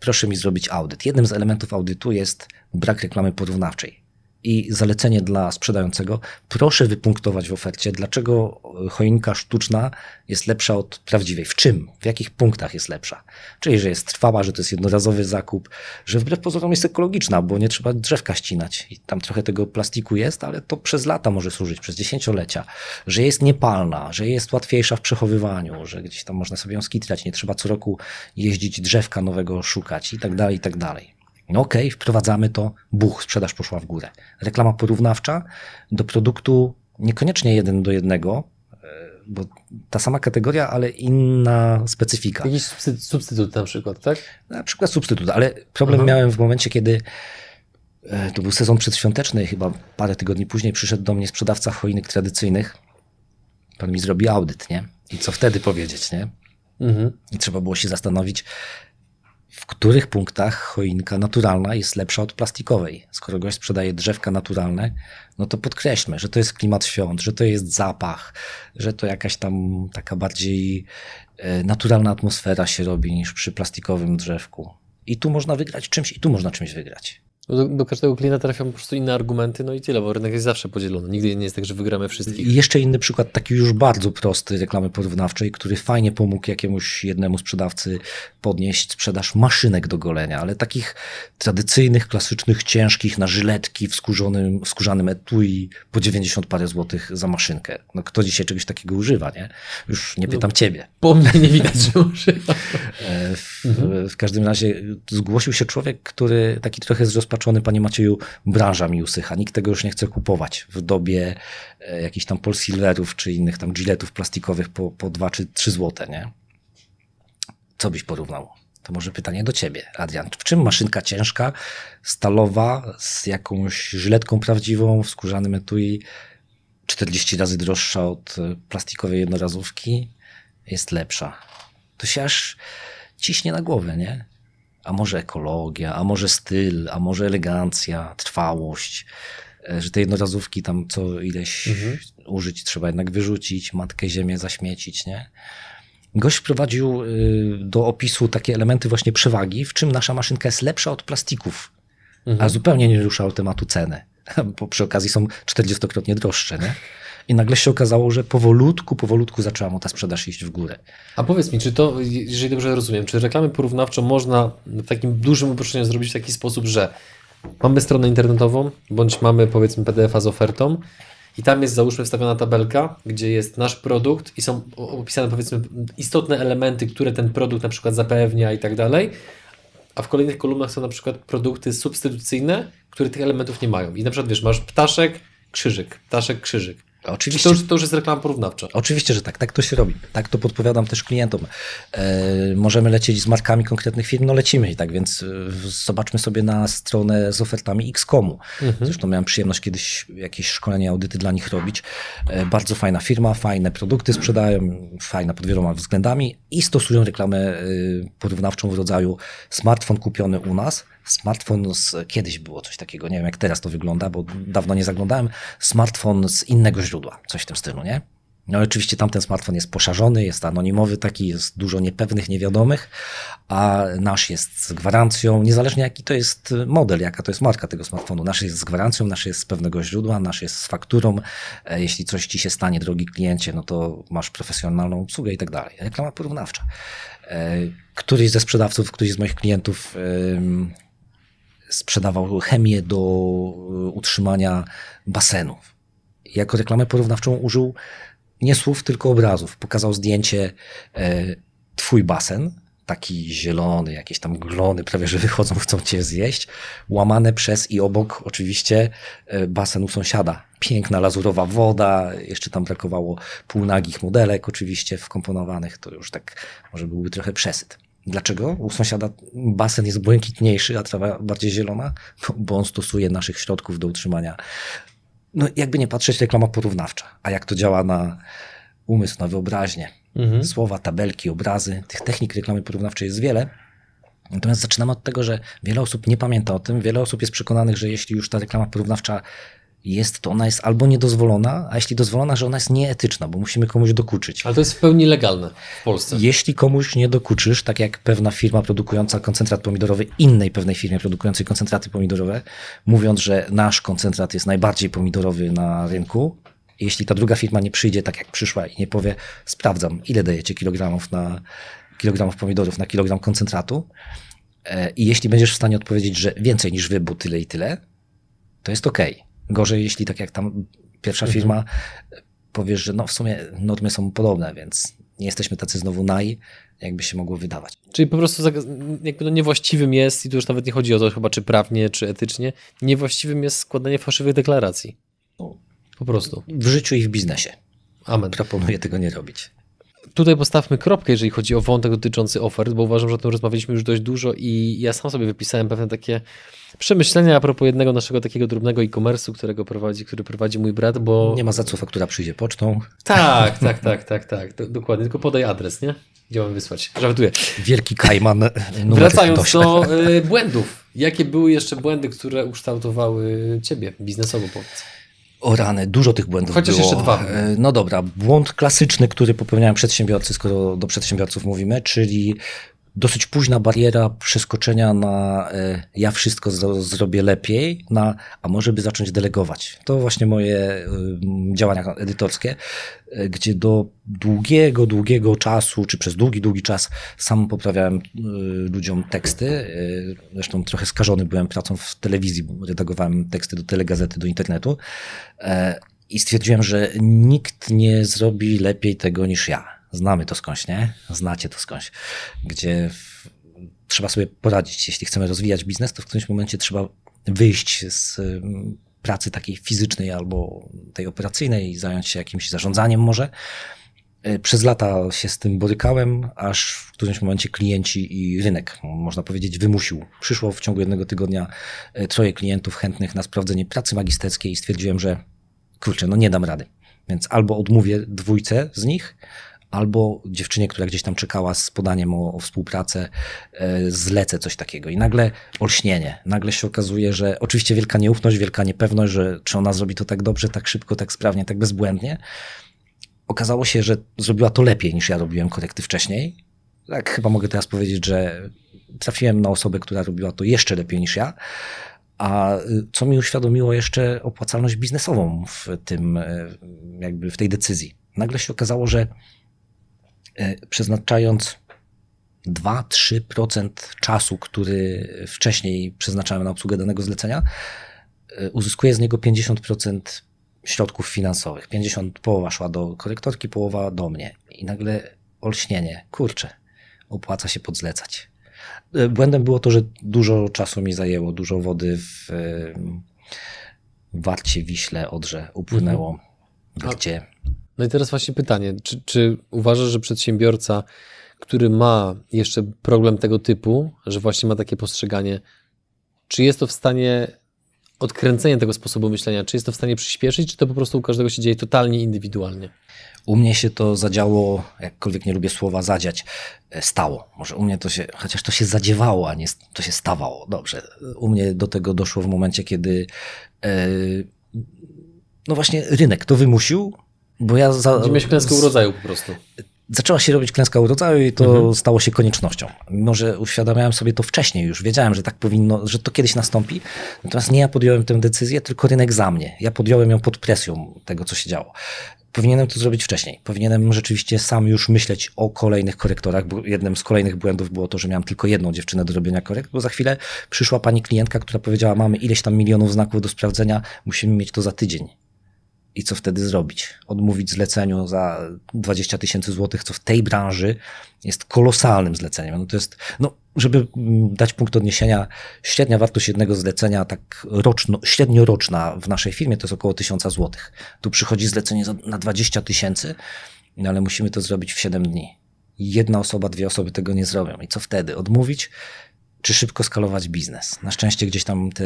Proszę mi zrobić audyt. Jednym z elementów audytu jest brak reklamy porównawczej. I zalecenie dla sprzedającego. Proszę wypunktować w ofercie, dlaczego choinka sztuczna jest lepsza od prawdziwej. W czym? W jakich punktach jest lepsza? Czyli, że jest trwała, że to jest jednorazowy zakup, że wbrew pozorom jest ekologiczna, bo nie trzeba drzewka ścinać. I tam trochę tego plastiku jest, ale to przez lata może służyć, przez dziesięciolecia. Że jest niepalna, że jest łatwiejsza w przechowywaniu, że gdzieś tam można sobie ją skitrać, nie trzeba co roku jeździć drzewka nowego szukać i tak dalej, i tak dalej. No okej, okay, wprowadzamy to, buch, sprzedaż poszła w górę. Reklama porównawcza do produktu niekoniecznie jeden do jednego, e, bo ta sama kategoria, ale inna specyfika. Jakiś substytut na przykład, tak? Na przykład substytut, ale problem Aha. miałem w momencie, kiedy e, to był sezon przedświąteczny, chyba parę tygodni później przyszedł do mnie sprzedawca choinek tradycyjnych. Pan mi zrobi audyt, nie? I co wtedy powiedzieć, nie? Mhm. I trzeba było się zastanowić, w których punktach choinka naturalna jest lepsza od plastikowej. Skoro gość sprzedaje drzewka naturalne, no to podkreślmy, że to jest klimat świąt, że to jest zapach, że to jakaś tam taka bardziej e, naturalna atmosfera się robi niż przy plastikowym drzewku. I tu można wygrać czymś, i tu można czymś wygrać. Do, do, każdego klienta trafią po prostu inne argumenty, no i tyle, bo rynek jest zawsze podzielony. Nigdy nie jest tak, że wygramy wszystkich. I jeszcze inny przykład, taki już bardzo prosty reklamy porównawczej, który fajnie pomógł jakiemuś jednemu sprzedawcy podnieść sprzedaż maszynek do golenia, ale takich tradycyjnych, klasycznych, ciężkich na żyletki w, skórzonym, w skórzanym etui po 90 parę złotych za maszynkę. No kto dzisiaj czegoś takiego używa, nie? Już nie pytam no, ciebie. Po mnie nie widać, że używa. E, w, w każdym razie zgłosił się człowiek, który taki trochę zrozpaczony zrozpaczony, panie Macieju, branża mi usycha. Nikt tego już nie chce kupować w dobie e, jakichś tam polsilverów czy innych tam giletów plastikowych po, po 2 czy 3 złote, nie? Co byś porównał? To może pytanie do ciebie, Adrian. W czym maszynka ciężka, stalowa, z jakąś żyletką prawdziwą, w skórzanym etui, 40 razy droższa od e, plastikowej jednorazówki, jest lepsza? To się aż ciśnie na głowę, nie? A może ekologia, a może styl, a może elegancja, trwałość, e, że te jednorazówki tam co ileś mhm. użyć trzeba jednak wyrzucić, matkę ziemię zaśmiecić, nie? Gość wprowadził y, do opisu takie elementy właśnie przewagi, w czym nasza maszynka jest lepsza od plastików, mhm. a zupełnie nie ruszał tematu ceny, *laughs* bo przy okazji są 40-krotnie droższe, nie? I nagle się okazało, że powolutku, powolutku zaczęła mu ta sprzedaż iść w górę. A powiedz mi, czy to, jeżeli dobrze rozumiem, czy reklamę porównawczą można w takim dużym uproszczeniu zrobić w taki sposób, że mamy stronę internetową, bądź mamy powiedzmy PDF-a z ofertą i tam jest załóżmy wstawiona tabelka, gdzie jest nasz produkt i są opisane powiedzmy istotne elementy, które ten produkt na przykład zapewnia i tak dalej, a w kolejnych kolumnach są na przykład produkty substytucyjne, które tych elementów nie mają. I na przykład wiesz, masz ptaszek, krzyżyk, ptaszek, krzyżyk. Oczywiście. To już, to już jest reklama porównawcza. Oczywiście, że tak. Tak to się robi. Tak to podpowiadam też klientom. E, możemy lecieć z markami konkretnych firm, no lecimy i tak, więc e, zobaczmy sobie na stronę z ofertami Xcomu. Mhm. Zresztą miałem przyjemność kiedyś jakieś szkolenie, audyty dla nich robić. E, bardzo fajna firma, fajne produkty sprzedają, fajna pod wieloma względami i stosują reklamę e, porównawczą w rodzaju smartfon kupiony u nas, smartfon z, kiedyś było coś takiego, nie wiem jak teraz to wygląda, bo dawno nie zaglądałem, smartfon z innego źródła, coś w tym stylu, nie? No oczywiście tamten smartfon jest poszarzony, jest anonimowy taki, jest dużo niepewnych, niewiadomych, a nasz jest z gwarancją, niezależnie jaki to jest model, jaka to jest marka tego smartfonu. Nasz jest z gwarancją, nasz jest z pewnego źródła, nasz jest z fakturą. E, jeśli coś ci się stanie, drogi kliencie, no to masz profesjonalną obsługę i tak dalej. Reklama porównawcza. E, któryś ze sprzedawców, któryś z moich klientów sprzedawał chemię do e, utrzymania basenów. Jako reklamę porównawczą użył nie słów, tylko obrazów. Pokazał zdjęcie e, twój basen, taki zielony, jakieś tam glony prawie, że wychodzą, chcą cię zjeść, łamane przez i obok oczywiście e, basen u sąsiada. Piękna lazurowa woda, jeszcze tam brakowało półnagich modelek oczywiście wkomponowanych, to już tak może byłby trochę przesyt. Dlaczego? U sąsiada basen jest błękitniejszy, a trawa bardziej zielona, bo on stosuje naszych środków do utrzymania. No, jakby nie patrzeć, reklama porównawcza. A jak to działa na umysł, na wyobraźnię? Mhm. Słowa, tabelki, obrazy. Tych technik reklamy porównawczej jest wiele. Natomiast zaczynamy od tego, że wiele osób nie pamięta o tym. Wiele osób jest przekonanych, że jeśli już ta reklama porównawcza jest, to ona jest albo niedozwolona, a jeśli dozwolona, że ona jest nieetyczna, bo musimy komuś dokuczyć. Ale to jest w pełni legalne w Polsce. Jeśli komuś nie dokuczysz, tak jak pewna firma produkująca koncentrat pomidorowy innej pewnej firmie produkującej koncentraty pomidorowe, mówiąc, że nasz koncentrat jest najbardziej pomidorowy na rynku, jeśli ta druga firma nie przyjdzie tak jak przyszła i nie powie, sprawdzam, ile dajecie kilogramów na kilogramów pomidorów na kilogram koncentratu, e, i jeśli będziesz w stanie odpowiedzieć, że więcej niż wy, bo tyle i tyle, to jest ok. Gorzej, jeśli tak jak tam pierwsza Mhm. firma powiesz, że no w sumie normy są podobne, więc nie jesteśmy tacy znowu naj, jakby się mogło wydawać. Czyli po prostu jakby no niewłaściwym jest, i tu już nawet nie chodzi o to chyba, czy prawnie, czy etycznie, niewłaściwym jest składanie fałszywych deklaracji. No, Po prostu. w życiu i w biznesie. Amen. Proponuję tego nie robić. Tutaj postawmy kropkę, jeżeli chodzi o wątek dotyczący ofert, bo uważam, że o tym rozmawialiśmy już dość dużo i ja sam sobie wypisałem pewne takie przemyślenia a propos jednego naszego takiego drobnego e-commerce'u, którego prowadzi, który prowadzi mój brat, bo... Nie ma za co faktura przyjdzie pocztą. Tak, tak, tak, tak, tak, do, dokładnie, tylko podaj adres, nie? Gdzie mam wysłać? Żartuję. Wielki kajman. Wracając do y, błędów. Jakie były jeszcze błędy, które ukształtowały ciebie biznesowo, powiedz? O rany, dużo tych błędów Chociaż było. jeszcze dwa. E, No dobra, błąd klasyczny, który popełniają przedsiębiorcy, skoro do przedsiębiorców mówimy, czyli dosyć późna bariera przeskoczenia na e, ja wszystko zro, zrobię lepiej, na a może by zacząć delegować. To właśnie moje e, działania edytorskie, e, gdzie do długiego, długiego czasu, czy przez długi, długi czas sam poprawiałem ludziom teksty. Zresztą trochę skażony byłem pracą w telewizji, redagowałem teksty do telegazety, do internetu. I stwierdziłem, że nikt nie zrobi lepiej tego niż ja. Znamy to skądś, nie? Znacie to skądś, gdzie w, trzeba sobie poradzić. Jeśli chcemy rozwijać biznes, to w którymś momencie trzeba wyjść z ym, pracy takiej fizycznej albo tej operacyjnej zająć się jakimś zarządzaniem może. E, Przez lata się z tym borykałem, aż w którymś momencie klienci i rynek, można powiedzieć, wymusił. Przyszło w ciągu jednego tygodnia e, troje klientów chętnych na sprawdzenie pracy magisterskiej i stwierdziłem, że kurczę, no nie dam rady. Więc albo odmówię dwójce z nich, albo dziewczynie, która gdzieś tam czekała z podaniem o, o współpracę, e, zlecę coś takiego. I nagle olśnienie. Nagle się okazuje, że oczywiście wielka nieufność, wielka niepewność, że czy ona zrobi to tak dobrze, tak szybko, tak sprawnie, tak bezbłędnie. Okazało się, że zrobiła to lepiej niż ja robiłem korekty wcześniej. Tak, chyba mogę teraz powiedzieć, że trafiłem na osobę, która robiła to jeszcze lepiej niż ja. A y, co mi uświadomiło jeszcze opłacalność biznesową w tym, y, jakby w tej decyzji. Nagle się okazało, że przeznaczając 2-3% czasu, który wcześniej przeznaczałem na obsługę danego zlecenia, y, uzyskuję z niego 50% środków finansowych. 50 połowa szła do korektorki, połowa do mnie. I nagle olśnienie. Kurczę, opłaca się podzlecać. Y, Błędem było to, że dużo czasu mi zajęło, dużo wody w Warcie, Wiśle, Odrze upłynęło. A- Gdzie No i teraz właśnie pytanie, czy, czy uważasz, że przedsiębiorca, który ma jeszcze problem tego typu, że właśnie ma takie postrzeganie, czy jest to w stanie odkręcenie tego sposobu myślenia, czy jest to w stanie przyspieszyć, czy to po prostu u każdego się dzieje totalnie indywidualnie? U mnie się to zadziało, jakkolwiek nie lubię słowa zadziać, e, stało. Może u mnie to się, chociaż to się zadziewało, a nie to się stawało. Dobrze. U mnie do tego doszło w momencie, kiedy e, no właśnie rynek to wymusił, bo ja za, miałeś klęskę urodzaju po prostu. zaczęła się robić klęska urodzaju i to stało się koniecznością. Mimo, że uświadamiałem sobie to wcześniej już, wiedziałem, że tak powinno, że to kiedyś nastąpi. Natomiast nie ja podjąłem tę decyzję, tylko rynek za mnie. Ja podjąłem ją pod presją tego, co się działo. Powinienem to zrobić wcześniej. Powinienem rzeczywiście sam już myśleć o kolejnych korektorach, bo jednym z kolejnych błędów było to, że miałem tylko jedną dziewczynę do robienia korekt, bo za chwilę przyszła pani klientka, która powiedziała, mamy ileś tam milionów znaków do sprawdzenia, musimy mieć to za tydzień. I co wtedy zrobić? Odmówić zleceniu za 20 tysięcy złotych, co w tej branży jest kolosalnym zleceniem. No to jest, no, żeby mm, dać punkt odniesienia, średnia wartość jednego zlecenia, tak roczno, średnioroczna w naszej firmie to jest około 1000 złotych. Tu przychodzi zlecenie na 20 tysięcy, no ale musimy to zrobić w 7 dni. Jedna osoba, dwie osoby tego nie zrobią. I co wtedy? Odmówić? czy szybko skalować biznes. Na szczęście gdzieś tam te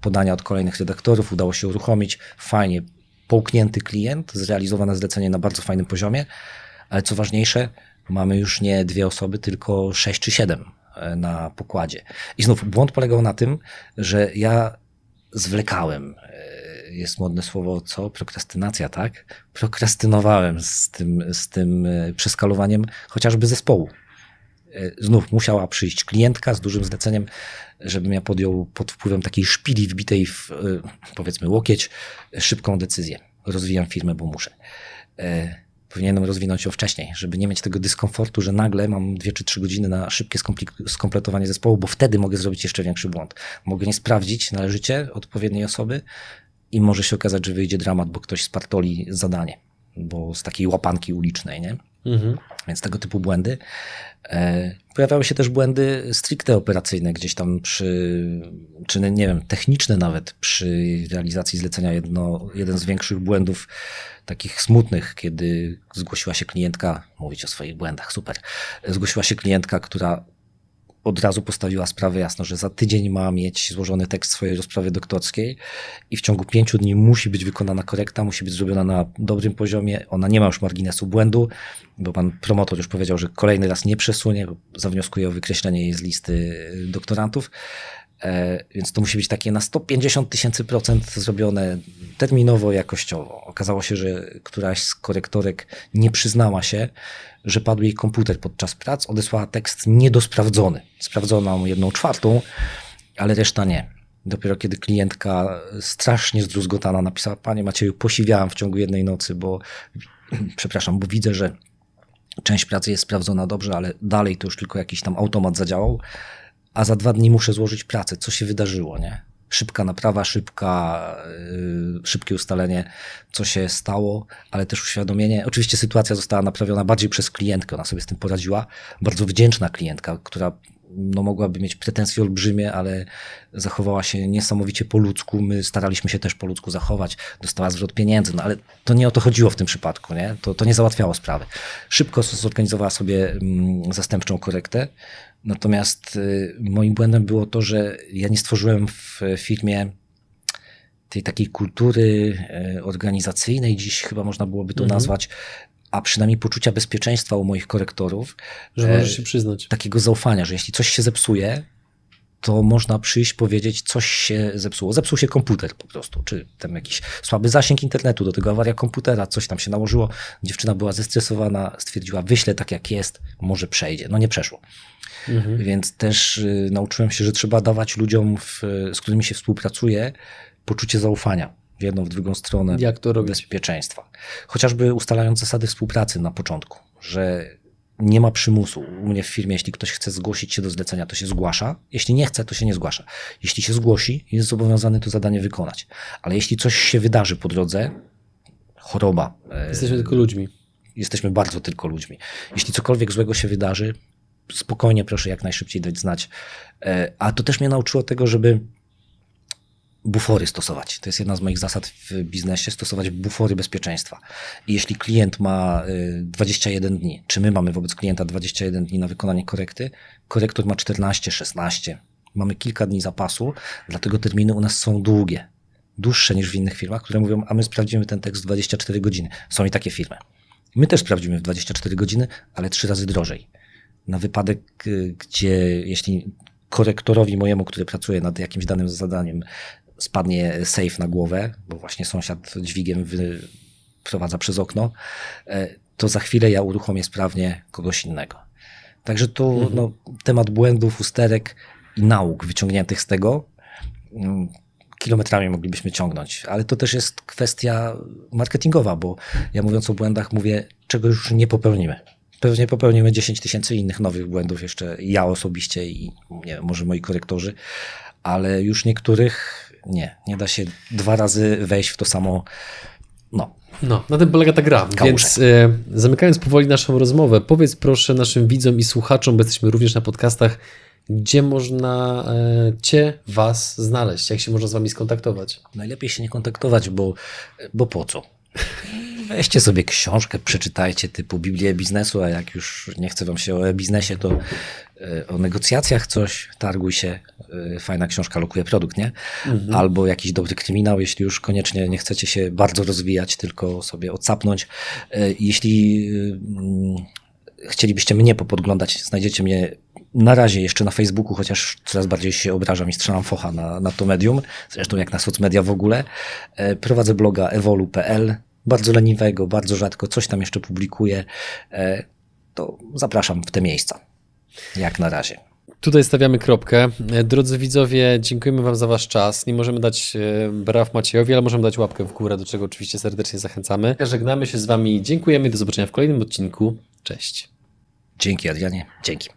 podania od kolejnych redaktorów udało się uruchomić. Fajnie, połknięty klient, zrealizowane zlecenie na bardzo fajnym poziomie, ale co ważniejsze, mamy już nie dwie osoby, tylko sześć czy siedem e, na pokładzie. I znów błąd polegał na tym, że ja zwlekałem. E, jest modne słowo co? Prokrastynacja, tak? Prokrastynowałem z tym, z tym e, przeskalowaniem chociażby zespołu. E, znów musiała przyjść klientka z dużym zleceniem, żebym ja podjął pod wpływem takiej szpili wbitej w, powiedzmy, łokieć, szybką decyzję. Rozwijam firmę, bo muszę powinienem rozwinąć ją wcześniej, żeby nie mieć tego dyskomfortu, że nagle mam dwie czy trzy godziny na szybkie skompletowanie zespołu, bo wtedy mogę zrobić jeszcze większy błąd. Mogę nie sprawdzić należycie odpowiedniej osoby i może się okazać, że wyjdzie dramat, bo ktoś spartoli zadanie, bo z takiej łapanki ulicznej, nie? Mhm. Więc tego typu błędy. E, pojawiały się też błędy stricte operacyjne, gdzieś tam przy, czy nie wiem, techniczne nawet przy realizacji zlecenia. Jedno, jeden z większych błędów takich smutnych, kiedy zgłosiła się klientka, mówić o swoich błędach, super, zgłosiła się klientka, która od razu postawiła sprawę jasno, że za tydzień ma mieć złożony tekst swojej rozprawy doktorskiej i w ciągu pięciu dni musi być wykonana korekta, musi być zrobiona na dobrym poziomie. Ona nie ma już marginesu błędu, bo pan promotor już powiedział, że kolejny raz nie przesunie, zawnioskuje o wykreślenie jej z listy doktorantów. E, więc to musi być takie na 150 tysięcy procent zrobione terminowo, jakościowo. Okazało się, że któraś z korektorek nie przyznała się, że padł jej komputer podczas prac, odesłała tekst niedosprawdzony. Sprawdzono jedną czwartą, ale reszta nie. Dopiero kiedy klientka strasznie zdruzgotana napisała, panie Macieju, posiwiałam w ciągu jednej nocy, bo *clears throat* przepraszam, bo widzę, że część pracy jest sprawdzona dobrze, ale dalej to już tylko jakiś tam automat zadziałał a za dwa dni muszę złożyć pracę. Co się wydarzyło, nie? Szybka naprawa, szybka, yy, szybkie ustalenie, co się stało, ale też uświadomienie. Oczywiście sytuacja została naprawiona bardziej przez klientkę, ona sobie z tym poradziła. Bardzo wdzięczna klientka, która no, mogłaby mieć pretensje olbrzymie, ale zachowała się niesamowicie po ludzku. My staraliśmy się też po ludzku zachować. Dostała zwrot pieniędzy, no ale to nie o to chodziło w tym przypadku, nie? To, to nie załatwiało sprawy. Szybko zorganizowała sobie mm, zastępczą korektę. Natomiast y, moim błędem było to, że ja nie stworzyłem w firmie tej takiej kultury y, organizacyjnej, dziś chyba można byłoby to mhm. nazwać, a przynajmniej poczucia bezpieczeństwa u moich korektorów. Że możesz się przyznać. Takiego zaufania, że jeśli coś się zepsuje, to można przyjść, powiedzieć, coś się zepsuło. Zepsuł się komputer po prostu, czy tam jakiś słaby zasięg internetu, do tego awaria komputera, coś tam się nałożyło. Dziewczyna była zestresowana, stwierdziła, wyślę tak jak jest, może przejdzie. No nie przeszło. Mhm. Więc też y, nauczyłem się, że trzeba dawać ludziom, w, z którymi się współpracuje, poczucie zaufania w jedną, w drugą stronę. Jak to robić? Bezpieczeństwa. Chociażby ustalając zasady współpracy na początku, że nie ma przymusu. U mnie w firmie, jeśli ktoś chce zgłosić się do zlecenia, to się zgłasza. Jeśli nie chce, to się nie zgłasza. Jeśli się zgłosi, jest zobowiązany to zadanie wykonać. Ale jeśli coś się wydarzy po drodze, choroba. E, jesteśmy tylko ludźmi. Jesteśmy bardzo tylko ludźmi. Jeśli cokolwiek złego się wydarzy, spokojnie proszę jak najszybciej dać znać. E, a to też mnie nauczyło tego, żeby bufory stosować. To jest jedna z moich zasad w biznesie, stosować bufory bezpieczeństwa. I jeśli klient ma 21 y, dni, czy my mamy wobec klienta 21 dni na wykonanie korekty, korektor ma 14, 16. Mamy kilka dni zapasu, dlatego terminy u nas są długie. Dłuższe niż w innych firmach, które mówią, a my sprawdzimy ten tekst w 24 godziny. Są i takie firmy. My też sprawdzimy w 24 godziny, ale trzy razy drożej. Na wypadek, y, gdzie jeśli korektorowi mojemu, który pracuje nad jakimś danym zadaniem, spadnie safe na głowę, bo właśnie sąsiad dźwigiem wprowadza przez okno, e, to za chwilę ja uruchomię sprawnie kogoś innego. Także tu mhm. no, temat błędów, usterek i nauk wyciągniętych z tego mm, kilometrami moglibyśmy ciągnąć, ale to też jest kwestia marketingowa, bo ja mówiąc o błędach mówię, czego już nie popełnimy. Pewnie popełnimy 10 tysięcy innych nowych błędów jeszcze ja osobiście i nie może moi korektorzy, ale już niektórych nie, nie da się dwa razy wejść w to samo. No. No, na tym polega ta gra. Więc e, zamykając powoli naszą rozmowę, powiedz proszę naszym widzom i słuchaczom, bo jesteśmy również na podcastach, gdzie można e, Cię, Was znaleźć, jak się można z Wami skontaktować? Najlepiej się nie kontaktować, bo, bo po co? Weźcie sobie książkę, przeczytajcie typu Biblię biznesu, a jak już nie chce wam się o biznesie, to e, o negocjacjach coś, targuj się, fajna książka lokuje produkt, nie? Mhm. Albo jakiś dobry kryminał, jeśli już koniecznie nie chcecie się bardzo rozwijać, tylko sobie odsapnąć. E, jeśli mm, chcielibyście mnie popodglądać, znajdziecie mnie na razie jeszcze na Facebooku, chociaż coraz bardziej się obrażam i strzelam focha na, na to medium, zresztą jak na socmedia w ogóle. Prowadzę bloga evolu.pl, bardzo leniwego, bardzo rzadko, coś tam jeszcze publikuję, to zapraszam w te miejsca. Jak na razie. Tutaj stawiamy kropkę. Drodzy widzowie, dziękujemy Wam za Wasz czas. Nie możemy dać e, braw Maciejowi, ale możemy dać łapkę w górę, do czego oczywiście serdecznie zachęcamy. Żegnamy się z Wami. Dziękujemy. Do zobaczenia w kolejnym odcinku. Cześć. Dzięki Adrianie, dzięki.